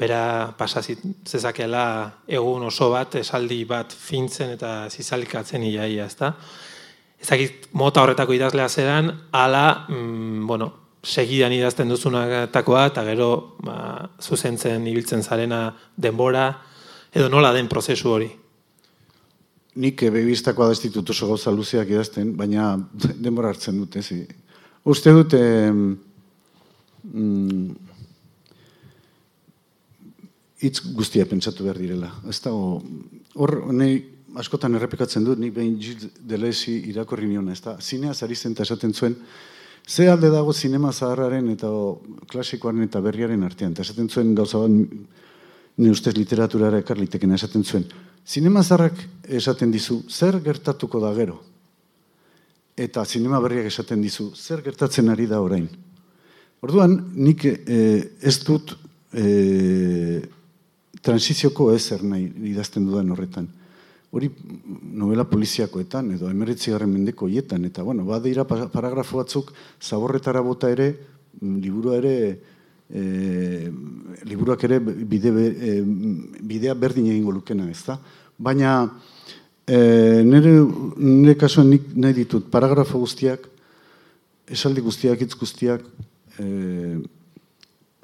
bera pasazit zezakela egun oso bat, esaldi bat fintzen eta zizalikatzen iaia, ez da? Ezakit mota horretako idazlea zeran, ala, mm, bueno, segidan idazten duzunatakoa, eta gero ba, zuzentzen ibiltzen zarena denbora, edo nola den prozesu hori? Nik bebistako adestitut oso gauza luzeak idazten, baina denbora hartzen dute, zi. Uste dute, mm, hitz guztia pentsatu behar direla. Ez da, hor, nahi, askotan errepikatzen dut, nik behin Gilles Deleuze irakorri nion, ez da, zinea zarizten eta esaten zuen, ze alde dago zinema zaharraren eta klasikoaren eta berriaren artean, eta esaten zuen gauza bat, ni ustez literaturara ekarliteken esaten zuen, Zinema zarrak esaten dizu, zer gertatuko da gero? Eta zinema berriak esaten dizu, zer gertatzen ari da orain? Orduan, nik eh, ez dut eh, transizioko ezer nahi idazten dudan horretan. Hori novela poliziakoetan edo emeritzi garren mendeko hietan. Eta, bueno, badeira paragrafo batzuk zaborretara bota ere, liburu ere, e, liburuak ere bide, e, bidea berdin egingo lukena, ez da? Baina e, nire, nire kasuan nik nahi ditut paragrafo guztiak, esaldi guztiak, hitz guztiak, e,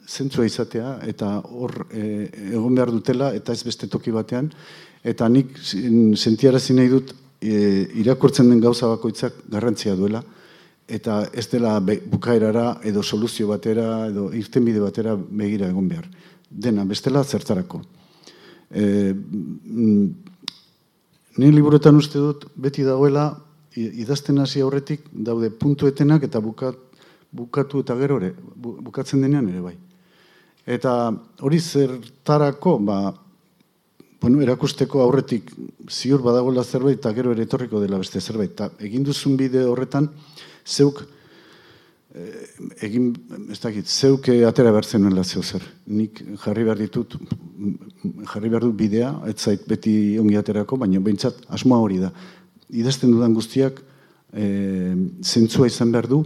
zentzua izatea, eta hor e, egon behar dutela, eta ez beste toki batean, eta nik sentiarazi nahi dut e, irakurtzen den gauza bakoitzak garrantzia duela, eta ez dela bukaerara edo soluzio batera edo irtenbide batera begira egon behar. Dena, bestela zertarako. E, ni liburuetan uste dut beti dagoela idazten hasi aurretik daude puntuetenak eta bukat, bukatu eta gero ere, bukatzen denean ere bai. Eta hori zertarako, ba, bueno, erakusteko aurretik ziur badagoela zerbait eta gero ere etorriko dela beste zerbait. Ta, egin duzun bide horretan, zeuk eh, egin, ez dakit, zeuk atera behar zenuen zeu zer. Nik jarri behar ditut, jarri behar dut bidea, ez zait beti ongi aterako, baina behintzat asmoa hori da. Idazten dudan guztiak e, zentzua izan behar du,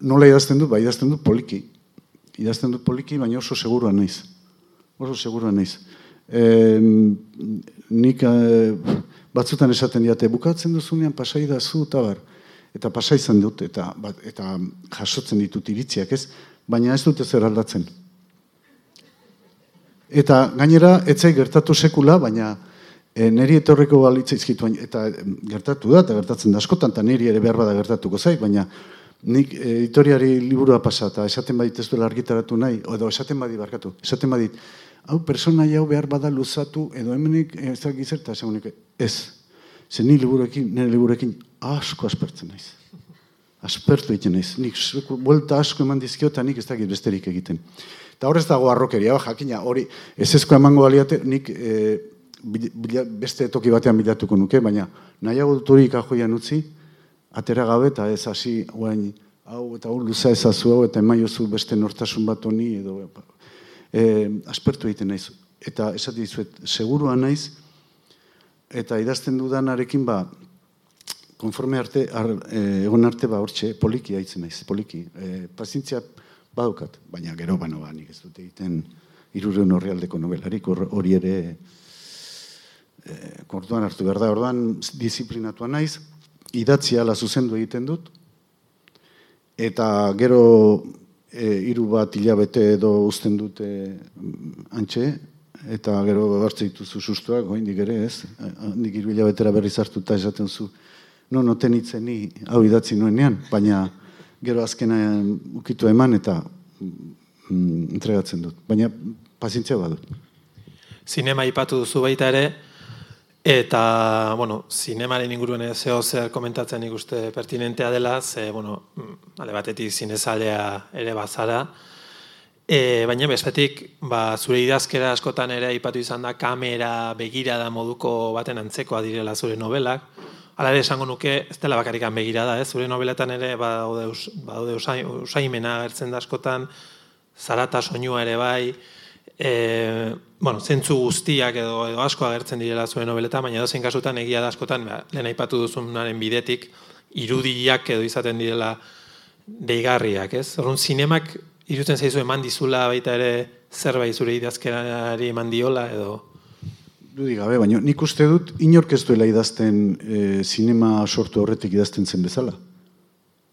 nola idazten dut, ba idazten dut poliki. Idazten dut poliki, baina oso segurua naiz. Oso segurua naiz. E, nik e, batzutan esaten diate, bukatzen duzunean pasai da zu eta bar eta pasa izan dut, eta, bat, eta jasotzen ditut iritziak ez, baina ez dute zer aldatzen. Eta gainera, etzai gertatu sekula, baina E, neri etorreko balitza izkitu, baina- eta gertatu da, eta gertatzen da askotan, eta niri ere behar bada gertatuko zait, baina nik eh, editoriari liburua pasa, eta esaten badit ez duela argitaratu nahi, edo esaten badit barkatu, esaten badit, hau personai hau behar bada luzatu, edo hemenik eh, ez da gizerta, ez, ze ni liburuekin, nire liburuekin asko aspertzen naiz. Aspertu egiten naiz. Nik buelta asko eman dizkio, eta nik ez dakit besterik egiten. Eta horrez dago arrokeria, ba, jakina, hori, ez ezko emango baliate, nik e, bil- bila- beste toki batean bilatuko nuke, baina nahiago dut hori utzi, atera gabe, eta ez hasi, guain, hau eta hau luza ezazu hau, eta emaiozu beste nortasun bat honi, edo, e, aspertu egiten naiz. Eta esati dizuet, segurua naiz, eta idazten dudanarekin, ba, konforme arte, ar, e, egon arte, ba, hortxe, poliki haitzen naiz, poliki. E, pazientzia badukat, baina gero, bano, ba, nik ez dute egiten irureun horrialdeko nobelarik, hor- hori ere e, kontuan hartu behar da, orduan disiplinatua naiz, idatzi ala zuzendu egiten dut, eta gero e, hiru bat hilabete edo uzten dute mm, antxe, eta gero hartze dituzu sustuak, goindik ere ez, handik hiru hilabetera berriz hartuta esaten zu, no noten hitzen ni hau idatzi nuenean, baina gero azkenean ukitu eman eta mm, entregatzen dut. Baina pazientzia badut. Zinema ipatu duzu baita ere, eta, bueno, zinemaren inguruen zeo zer komentatzen ikuste pertinentea dela, ze, bueno, mm, ale batetik zinezalea ere bazara, e, baina bestetik, ba, zure idazkera askotan ere aipatu izan da kamera begirada moduko baten antzekoa direla zure novelak, Hala ere esango nuke, ez dela bakarikan begirada, ez? Zure nobeletan ere badaude, us, usaimena agertzen da askotan, zarata soinua ere bai, e, bueno, zentzu guztiak edo, edo asko agertzen direla zure nobeletan, baina dozein kasutan egia da askotan, ba, lehen aipatu duzunaren bidetik, irudiak edo izaten direla deigarriak, ez? Orrun zinemak iruten zaizu eman dizula baita ere zerbait zure idazkerari eman diola edo Dudik gabe, baina nik uste dut inork ez duela idazten e, sinema sortu horretik idazten zen bezala.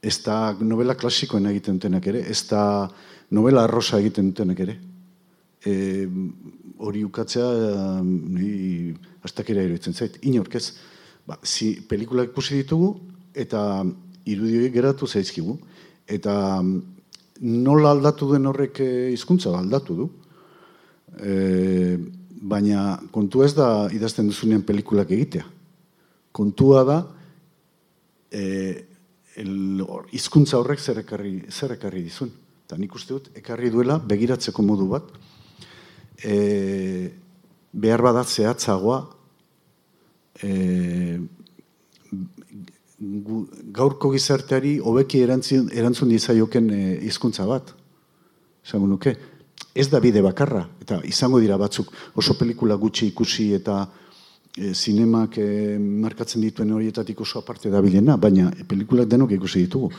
Ez da novela klasikoen egiten dutenak ere, ez da novela arrosa egiten dutenak ere. E, hori ukatzea, ni astakera iruditzen zait, inork ez. Ba, si, pelikulak ikusi ditugu, eta irudioik geratu zaizkigu. Eta nola aldatu den horrek e, hizkuntza aldatu du. E, baina kontua ez da idazten duzunean pelikulak egitea. Kontua da e, el, or, izkuntza horrek zer ekarri, zer ekarri dizun. Eta nik uste dut, ekarri duela begiratzeko modu bat, e, behar badat zehatzagoa, e, gaurko gizarteari hobeki erantzun, erantzun dizaioken e, hizkuntza bat. Esango nuke, ez da bide bakarra, eta izango dira batzuk oso pelikula gutxi ikusi eta e, zinemak e, markatzen dituen horietatik oso aparte da bilena, baina e, pelikulak denok ikusi ditugu.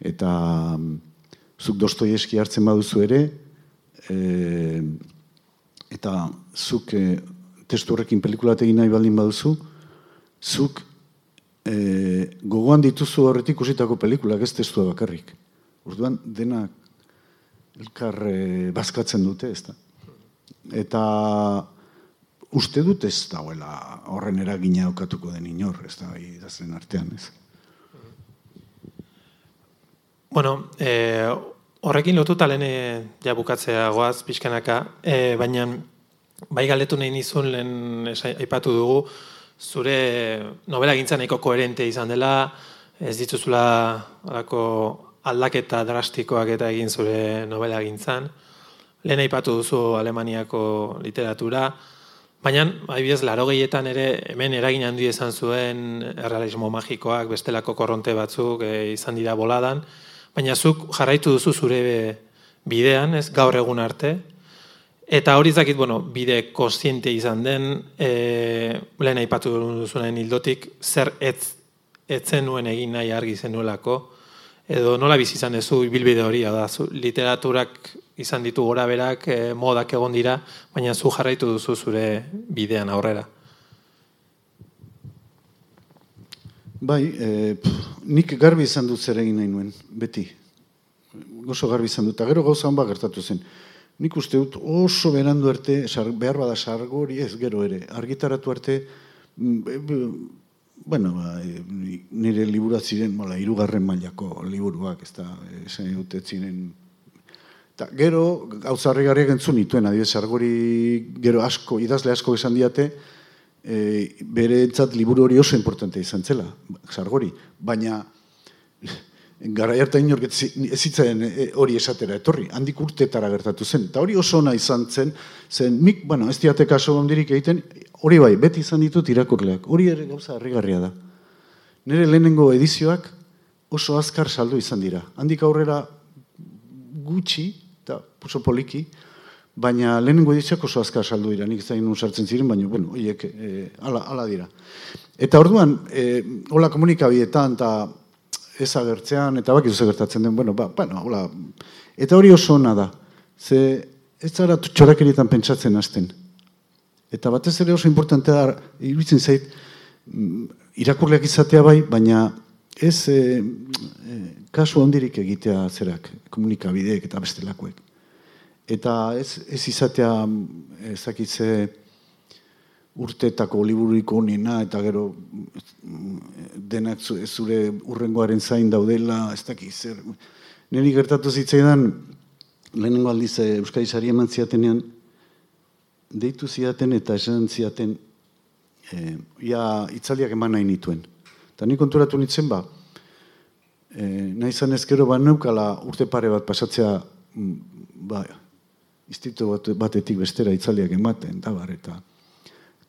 Eta mm, zuk Dostoieski hartzen baduzu ere, e, eta zuk e, testu horrekin pelikulat egin nahi baldin baduzu, zuk e, gogoan dituzu horretik ikusitako pelikulak ez testua bakarrik. Orduan, denak elkar e, bazkatzen dute, ez da. Eta uste dut ez dagoela horren eragina okatuko den inor, ez da, idazten artean, ez. Bueno, e, horrekin lotuta lehen eh, ja bukatzea goaz pixkanaka, e, baina bai galdetu nahi nizun lehen aipatu dugu, zure novela gintza nahiko koherente izan dela, ez dituzula alako aldaketa drastikoak eta egin zure novela gintzan. Lehen aipatu duzu Alemaniako literatura, baina, adibidez, laro gehietan ere hemen eragin handi izan zuen errealismo magikoak, bestelako korronte batzuk e, izan dira boladan, baina zuk jarraitu duzu zure bidean, ez gaur egun arte, Eta hori ez dakit, bueno, bide kontziente izan den, e, lehen aipatu duzunaren hildotik, zer ez, etzen nuen egin nahi argi zenuelako, edo nola bizi izan duzu ibilbide hori, da, zu, literaturak izan ditu gora berak, e, modak egon dira, baina zu jarraitu duzu zure bidean aurrera. Bai, e, pff, nik garbi izan dut zer egin nahi nuen, beti. Gozo garbi izan dut, eta gero gauza hon bat gertatu zen. Nik uste dut oso berandu arte, behar bada sargori ez gero ere, argitaratu arte, mm, bueno, ba, e, nire libura ziren, mola, irugarren mailako liburuak, ez da, esan dute ziren, Ta, gero, gauzarri garriak entzun nituen, adibidez, sargori gero asko, idazle asko esan diate, e, bere entzat liburu hori oso importante izan zela, sargori, baina gara harta inork ez zitzen e, hori esatera etorri, handik urtetara gertatu zen. Eta hori oso ona izan zen, zen mik, bueno, ez diate kaso ondirik egiten, hori bai, beti izan ditut irakurleak, hori ere gauza harrigarria da. Nire lehenengo edizioak oso azkar saldu izan dira. Handik aurrera gutxi, eta oso poliki, baina lehenengo edizioak oso azkar saldu dira, nik zain sartzen ziren, baina, bueno, oiek, e, ala, ala dira. Eta orduan, e, hola komunikabietan, eta ez agertzean, eta bak ze gertatzen den, bueno, ba, bueno, hola, eta hori oso ona da, ze ez zara txorakerietan pentsatzen hasten. Eta batez ere oso importantea da, iruditzen zait, mm, irakurleak izatea bai, baina ez e, e, kasu ondirik egitea zerak, komunikabideek eta bestelakoek. Eta ez, ez izatea ezakitze, urtetako liburuiko onena eta gero denak zure urrengoaren zain daudela, ez daki zer. Neri gertatu zitzaidan, lehenengo aldiz eh, Euskadi Sari eman ziatenean, deitu ziaten eta esan ziaten, e, ia itzaliak eman nahi nituen. Eta ni konturatu nintzen ba, e, nahi zan ezkero ba neukala urte pare bat pasatzea mm, ba, instituto bat, batetik bestera itzaliak ematen, da bar, eta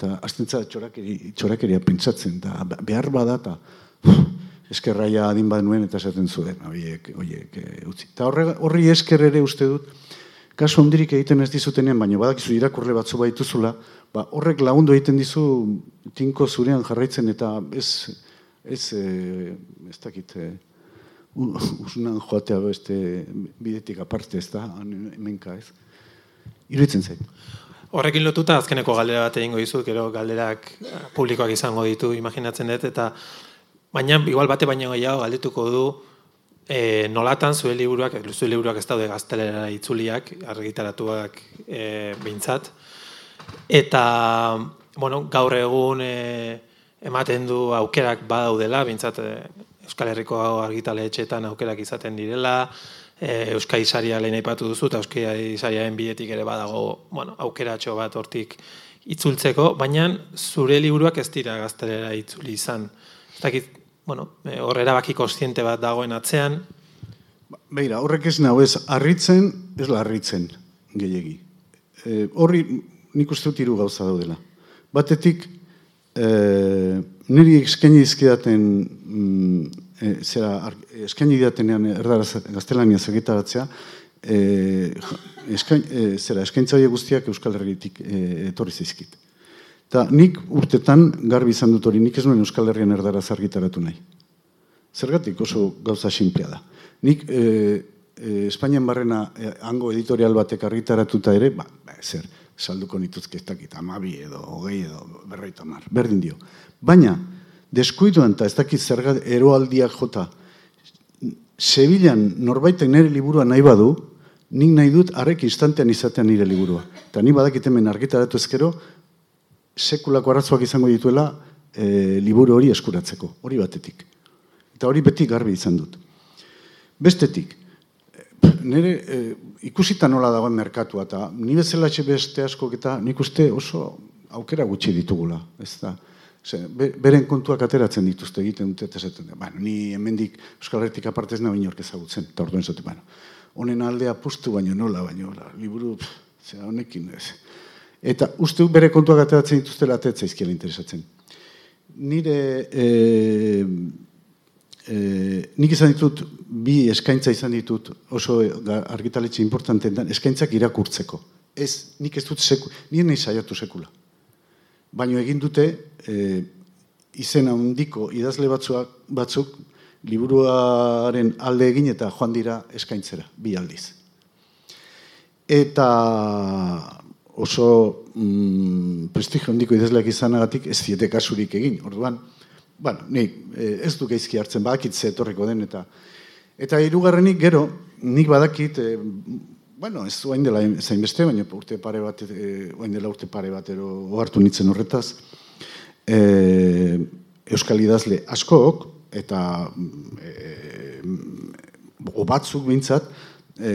eta aztentza txorakeri, txorakeria pentsatzen, da behar bada, eta eskerraia adin bat nuen, eta esaten zuen, horiek, horiek, e, utzi. Eta horri esker ere uste dut, kasu ondirik egiten ez dizutenean, baina badakizu irakurle batzu baituzula, ba, horrek lagundu egiten dizu tinko zurean jarraitzen, eta ez, ez, e, ez dakit, e, usunan joatea beste bidetik aparte ez da, hemenka ez. Iruitzen zait. Horrekin lotuta azkeneko galdera bat egingo dizu, gero galderak publikoak izango ditu, imaginatzen dut, eta baina igual bate baina gehiago galdetuko du e, nolatan zure liburuak, zure liburuak ez daude gaztelera itzuliak, argitaratuak e, behintzat, eta bueno, gaur egun e, ematen du aukerak badaudela, behintzat e, Euskal Herriko argitaletxetan aukerak izaten direla, e, Euskai Saria lehen aipatu duzu, eta Euskai Sariaren bidetik ere badago, bueno, aukeratxo bat hortik itzultzeko, baina zure liburuak ez dira gaztelera itzuli izan. Ez dakit, bueno, e, horrera baki kostiente bat dagoen atzean. Beira, horrek ez nahu ez, arritzen, ez la arritzen, gehiegi. E, horri nik uste dut iru gauza daudela. Batetik, e, niri eskaini izkidaten mm, e, zera, eskaini diatenean erdaraz gaztelania zergitaratzea, e, eskain, e, zera, eskaintza guztiak Euskal Herritik e, etorri zizkit. Ta nik urtetan garbi izan dut hori, nik ez nuen Euskal Herrian erdaraz argitaratu nahi. Zergatik oso gauza sinplea da. Nik e, e, Espainian barrena e, hango editorial batek argitaratuta ere, ba, ba zer, salduko nituzke ez dakit, amabi edo, hogei edo, berroita mar, berdin dio. Baina, deskuiduan eta ez dakit zerga eroaldiak jota, Sevillan norbaitek nire liburua nahi badu, nik nahi dut arrek instantean izatean nire liburua. Eta ni badakit hemen argitaratu ezkero, sekulako arratzuak izango dituela e, liburu hori eskuratzeko, hori batetik. Eta hori beti garbi izan dut. Bestetik, nire e, ikusita nola dagoen merkatua, eta ni bezala beste asko eta nik uste oso aukera gutxi ditugula. Ez da, beren kontuak ateratzen dituzte egiten dute, eta zaten, bueno, ni hemendik Euskal Herretik apartez nahi inork ezagutzen, eta orduen zote, bueno, honen aldea pustu baino nola, baino, la, liburu, pff, honekin, ez. Eta uste bere kontuak ateratzen dituzte latetza izkiela interesatzen. Nire, e, e, nik izan ditut, bi eskaintza izan ditut, oso argitaletxe importantean, eskaintzak irakurtzeko. Ez, nik ez dut seku, nire nahi saiatu sekula baino egin dute e, izen handiko idazle batzuak, batzuk liburuaren alde egin eta joan dira eskaintzera, bi aldiz. Eta oso mm, prestigio handiko idazleak izanagatik ez ziete kasurik egin, orduan, bueno, nik e, ez du geizki hartzen, badakit ze etorriko den, eta eta hirugarrenik gero, nik badakit, e, bueno, ez oain dela zain beste, baina urte pare bat, e, oain dela urte pare bat, ero ohartu nintzen horretaz, e, Euskal idazle askok, eta e, batzuk bintzat, e,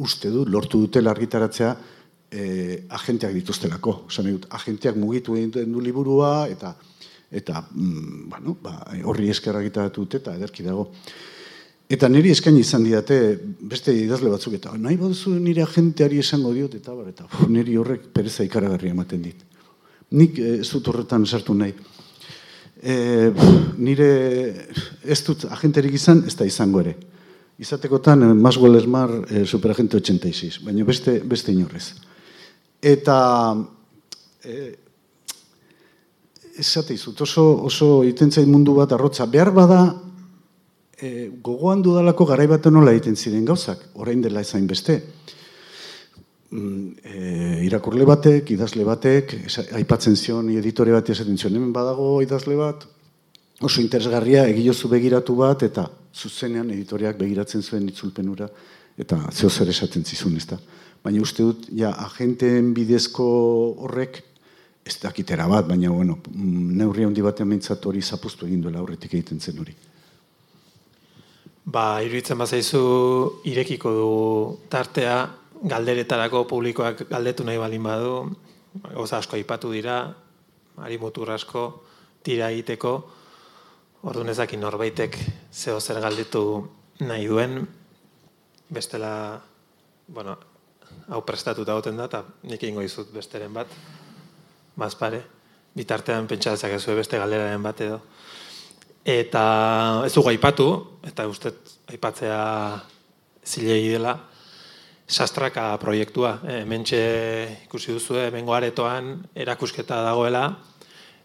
uste du, lortu dute argitaratzea, e, agenteak dituztelako. Osan dut, agenteak mugitu egiten du liburua, eta eta mm, bueno, ba, horri eskerra gitaratu dute, eta ederki dago. Eta niri eskaini izan didate beste idazle batzuk, eta nahi baduzu nire agenteari esango diot, eta bar, eta niri horrek pereza ikaragarri ematen dit. Nik eh, ez dut horretan sartu nahi. E, nire ez dut agenterik izan, ez da izango ere. Izatekotan, eh, Maswell Esmar eh, superagente 86, baina beste, beste inorrez. Eta eh, esate izut, oso, oso itentzait mundu bat arrotza. Behar bada, e, gogoan dudalako garaibaten nola egiten ziren gauzak, orain dela ezain beste. E, irakurle batek, idazle batek, aipatzen zion editore bat esaten zion, hemen badago idazle bat, oso interesgarria egiozu begiratu bat, eta zuzenean editoriak begiratzen zuen itzulpenura, eta zeo zer esaten zizun, ezta. Baina uste dut, ja, agenteen bidezko horrek ez dakitera bat, baina, bueno, mm, neurri handi batean mentzat hori zapuztu egin duela aurretik egiten zen hori. Ba, iruditzen bazaizu irekiko du tartea, galderetarako publikoak galdetu nahi balin badu, goza asko ipatu dira, ari mutur asko, tira egiteko, ordu nezakin norbaitek zeo zer galdetu nahi duen, bestela, bueno, hau prestatuta goten da, eta nik ingo izut besteren bat, bazpare, bitartean pentsatzak ez beste galderaren bat edo. Eta ez dugu aipatu, eta uste aipatzea zilegi dela, sastraka proiektua. E, mentxe ikusi duzu, bengo aretoan erakusketa dagoela,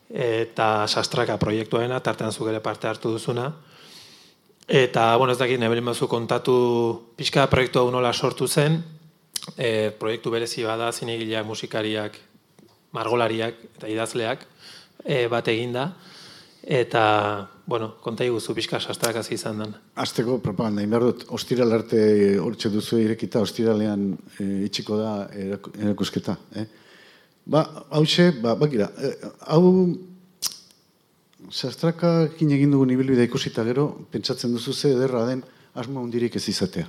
eta sastraka proiektuaena, tartean zuk ere parte hartu duzuna. Eta, bueno, ez dakit, nebelin bazu kontatu pixka proiektu hau nola sortu zen, e, proiektu berezi bada, zinegileak, musikariak, margolariak eta idazleak e, bat eginda eta bueno, konta iguzu pixka sastrak hasi izan den. Azteko propaganda, inbar dut, ostiral arte hortxe duzu irekita, ostiralean e, itxiko da erakusketa. Eh? Ba, hau ba, bakira, e, hau sastraka egin dugu ibilbidea ikusita gero, pentsatzen duzu ze ederra den asmo hundirik ez izatea.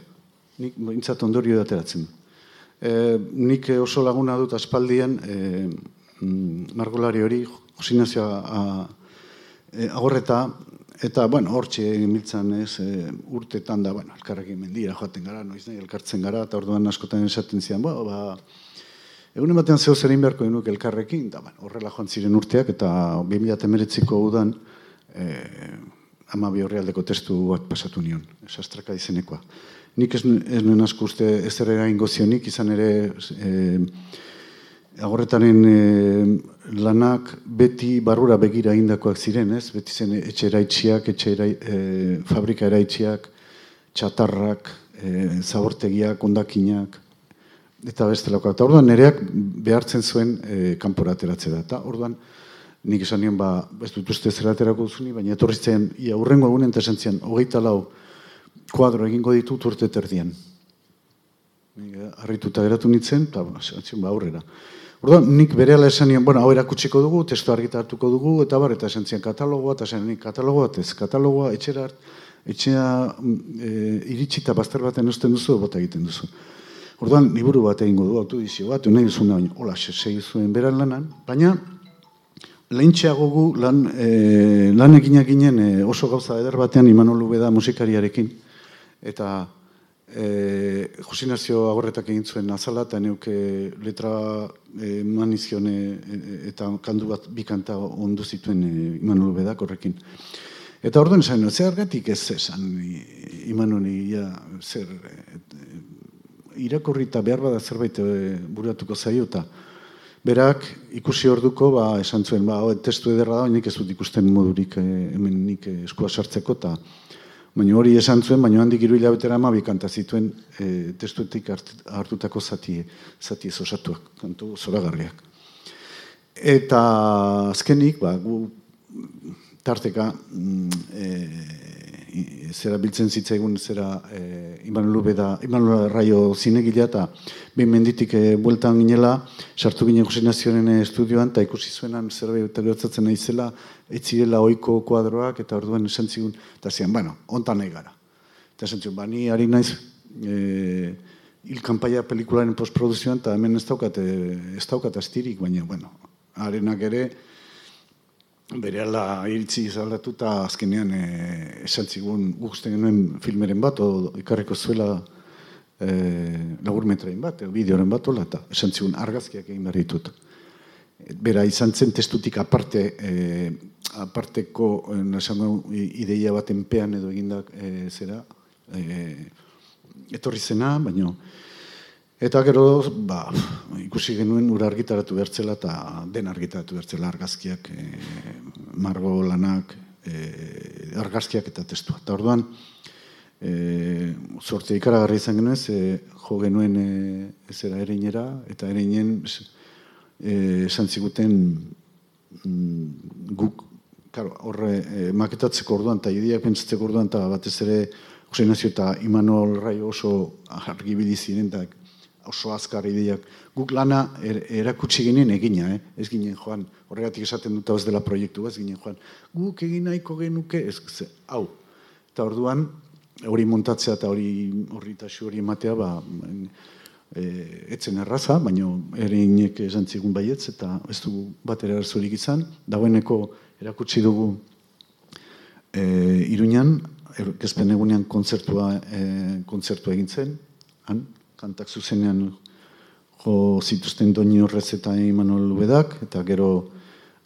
Nik bintzat ondorio dateratzen. E, nik oso laguna dut aspaldian e, margolari hori, Josinazioa e, agorreta, eta, bueno, hortxe miltzan ez, e, urtetan da, bueno, elkarrekin mendira joaten gara, noiz nahi, elkartzen gara, eta orduan askotan esaten zian, ba, ba, egunen batean zeu zerin beharko denuk elkarrekin, da, bueno, horrela joan ziren urteak, eta 2008ko udan, e, ama bi horrealdeko bat pasatu nion, esastraka izenekoa. Nik ez, ez nuen asko uste ez ere gozionik, izan ere e, agorretaren e, lanak beti barrura begira indakoak ziren, ez? Beti zen etxe eraitziak, etxe e, fabrika eraitziak, txatarrak, e, zabortegiak, ondakinak, eta bestelako. Eta orduan nereak behartzen zuen e, kanpora ateratze da. Eta orduan nik esan nion, ba, ez dut uste zeraterako duzuni, baina etorri ia urrengo egunen eta esan zian, hogeita lau kuadro egingo ditut urte terdian. Arrituta geratu nintzen, eta ba, aurrera. Orduan, nik bere ala esan nion, bueno, hau erakutsiko dugu, testu argitartuko dugu, eta bar, eta esan zian katalogoa, eta esan nik katalogoa, ez katalogoa, etxera, etxea e, iritsi eta bazter baten usten duzu, bota egiten duzu. Orduan, liburu bat egingo du, autodizio bat, nahi duzu nahi, hola, segi zuen beran lanan, baina, lehintxeago gu, lan, e, lan eginak ginen e, oso gauza eder batean imanolu beda musikariarekin, eta e, Josinazio agorretak egin zuen azala, eta neuke letra e, manizione e, eta kandu bat bikanta ondu zituen e, Imanol Bedak horrekin. Eta orduan esan, zer ez esan Imanoli, ja, zer, e, irakurri eta behar bada zerbait e, buratuko zaio, eta berak ikusi orduko, ba, esan zuen, ba, testu ederra da, nik ez dut ikusten modurik e, hemen nik eskua sartzeko, eta Baina hori esan zuen, baina handik iru hilabetera ama bikanta zituen e, testuetik hartutako zati, zati osatuak, kantu zoragarriak. Eta azkenik, ba, gu tarteka mm, e, zera biltzen zitzaigun zera e, Imanol Ubeda, Imanol Raio zinegilea eta behin menditik e, bueltan ginela, sartu ginen Jose Nazioaren e, estudioan, eta ikusi zuenan zerbait gertatzen naizela, etzirela ohiko kuadroak, eta orduan esan zigun, eta zian, bueno, ontan nahi gara. Eta esan zigun, ba, ni naiz, e, hil kanpaia pelikularen postproduzioan, eta hemen ez daukat, ez daukat astirik, baina, bueno, arenak ere, berehala iritzi izaldatu eta azkenean e, esan zigun guztien genuen filmeren bat, o ikarriko zuela e, laburmetrain bat, edo bideoren bat, ola, eta esan zigun argazkiak egin behar ditut. Bera, izan zen testutik aparte, e, aparteko, e, esango, ideia baten pean edo egindak e, zera, e, etorri zena, baino, Eta gero, ba, ikusi genuen ura argitaratu bertzela eta den argitaratu bertzela argazkiak, e, margo lanak, e, argazkiak eta testua. Eta orduan, e, sortzea ikaragarri izan genuen, ze jo genuen e, ezera ereinera, eta ereinen e, esan ziguten mm, guk, karo, horre, e, maketatzeko orduan, eta ideak pentsatzeko orduan, eta batez ere, Jose Nazio eta Imanol Raio oso argibili ziren, eta oso azkar ideak. Guk lana er, erakutsi ginen egina, eh? ez ginen joan, horregatik esaten dut ez dela proiektu, ez ginen joan, guk egin nahiko genuke, ez, ze, hau. Eta orduan, hori montatzea eta hori horri hori ematea, ba, e, etzen erraza, baina ere inek esan zigun baietz, eta ez dugu bat ere arazorik izan, dagoeneko erakutsi dugu e, Iruñan, er, egunean kontzertua, e, kontzertua egin zen, han, kantak zuzenean jo zituzten Doni Horrez eta Imanol Ubedak, eta gero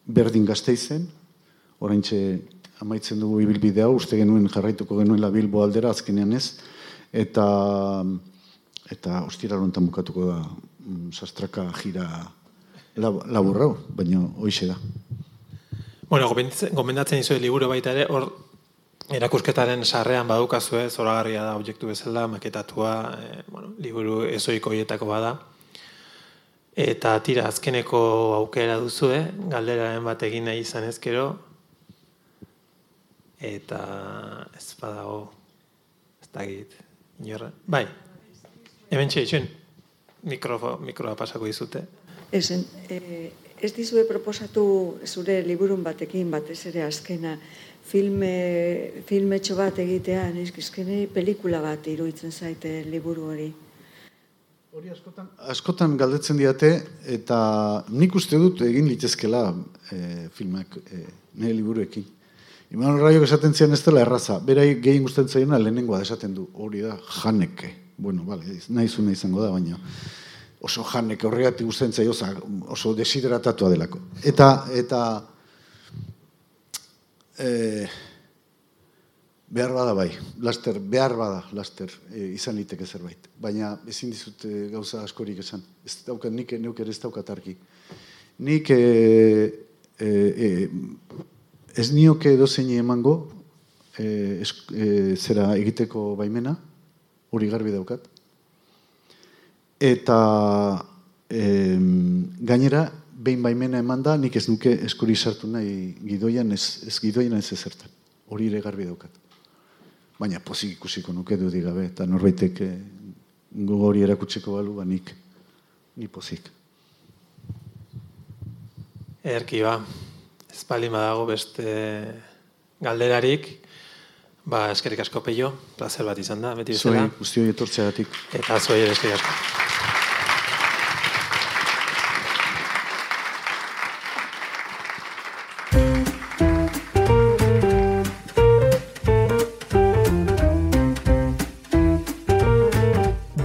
berdin gazteizen, oraintxe amaitzen dugu ibilbide hau, uste genuen jarraituko genuela Bilbo aldera, azkenean ez, eta eta ostira lontan bukatuko da mm, sastraka jira lab, laburra, baina hoixe da. Bueno, gomendatzen izue liburu baita ere, hor erakusketaren sarrean badukazue, zoragarria da objektu bezala, maketatua, e, bueno, liburu ezoiko hietako bada. Eta tira, azkeneko aukera duzue, galderaren bat egin nahi izan ezkero, eta ez badago, ez dakit, inorra. Bai, hemen txeitxun, mikroa pasako dizute. Esen, e, ez dizue proposatu zure liburun batekin, batez ere azkena, filme, filmetxo bat egitea, nizkizkene pelikula bat iruditzen zaite liburu hori. Hori askotan, askotan galdetzen diate, eta nik uste dut egin litezkela e, filmak e, nire liburuekin. Imanol Raiok esaten zian ez dela erraza, berai gehien gustatzen zaiena lehenengoa esaten du, hori da janeke. Bueno, vale, nahi zuna izango da, baina oso janeke horregatik gustatzen zaio, oza, oso desideratatua delako. Eta, eta, e, behar bada bai, laster, behar bada, laster, e, izan liteke zerbait. Baina ezin dizut e, gauza askorik esan. Ez daukat, nik neuk ere ez daukat argi. Nik e, e, e, ez nioke dozeini emango e, es, e, zera egiteko baimena, hori garbi daukat. Eta em, gainera, behin baimena eman da, nik ez nuke eskuri sartu nahi gidoian, ez, ez gidoian ez ezertan. Hori ere garbi daukat. Baina pozik ikusiko nuke dudik gabe, eta norbaitek eh, gogo hori erakutseko balu, ba nik, ni pozik. Erki ba, ez badago beste galderarik, ba eskerrik asko peio, placer bat izan da, beti Zuei, bezala. guztioi etortzeagatik. Eta zuei ere eskerrik asko.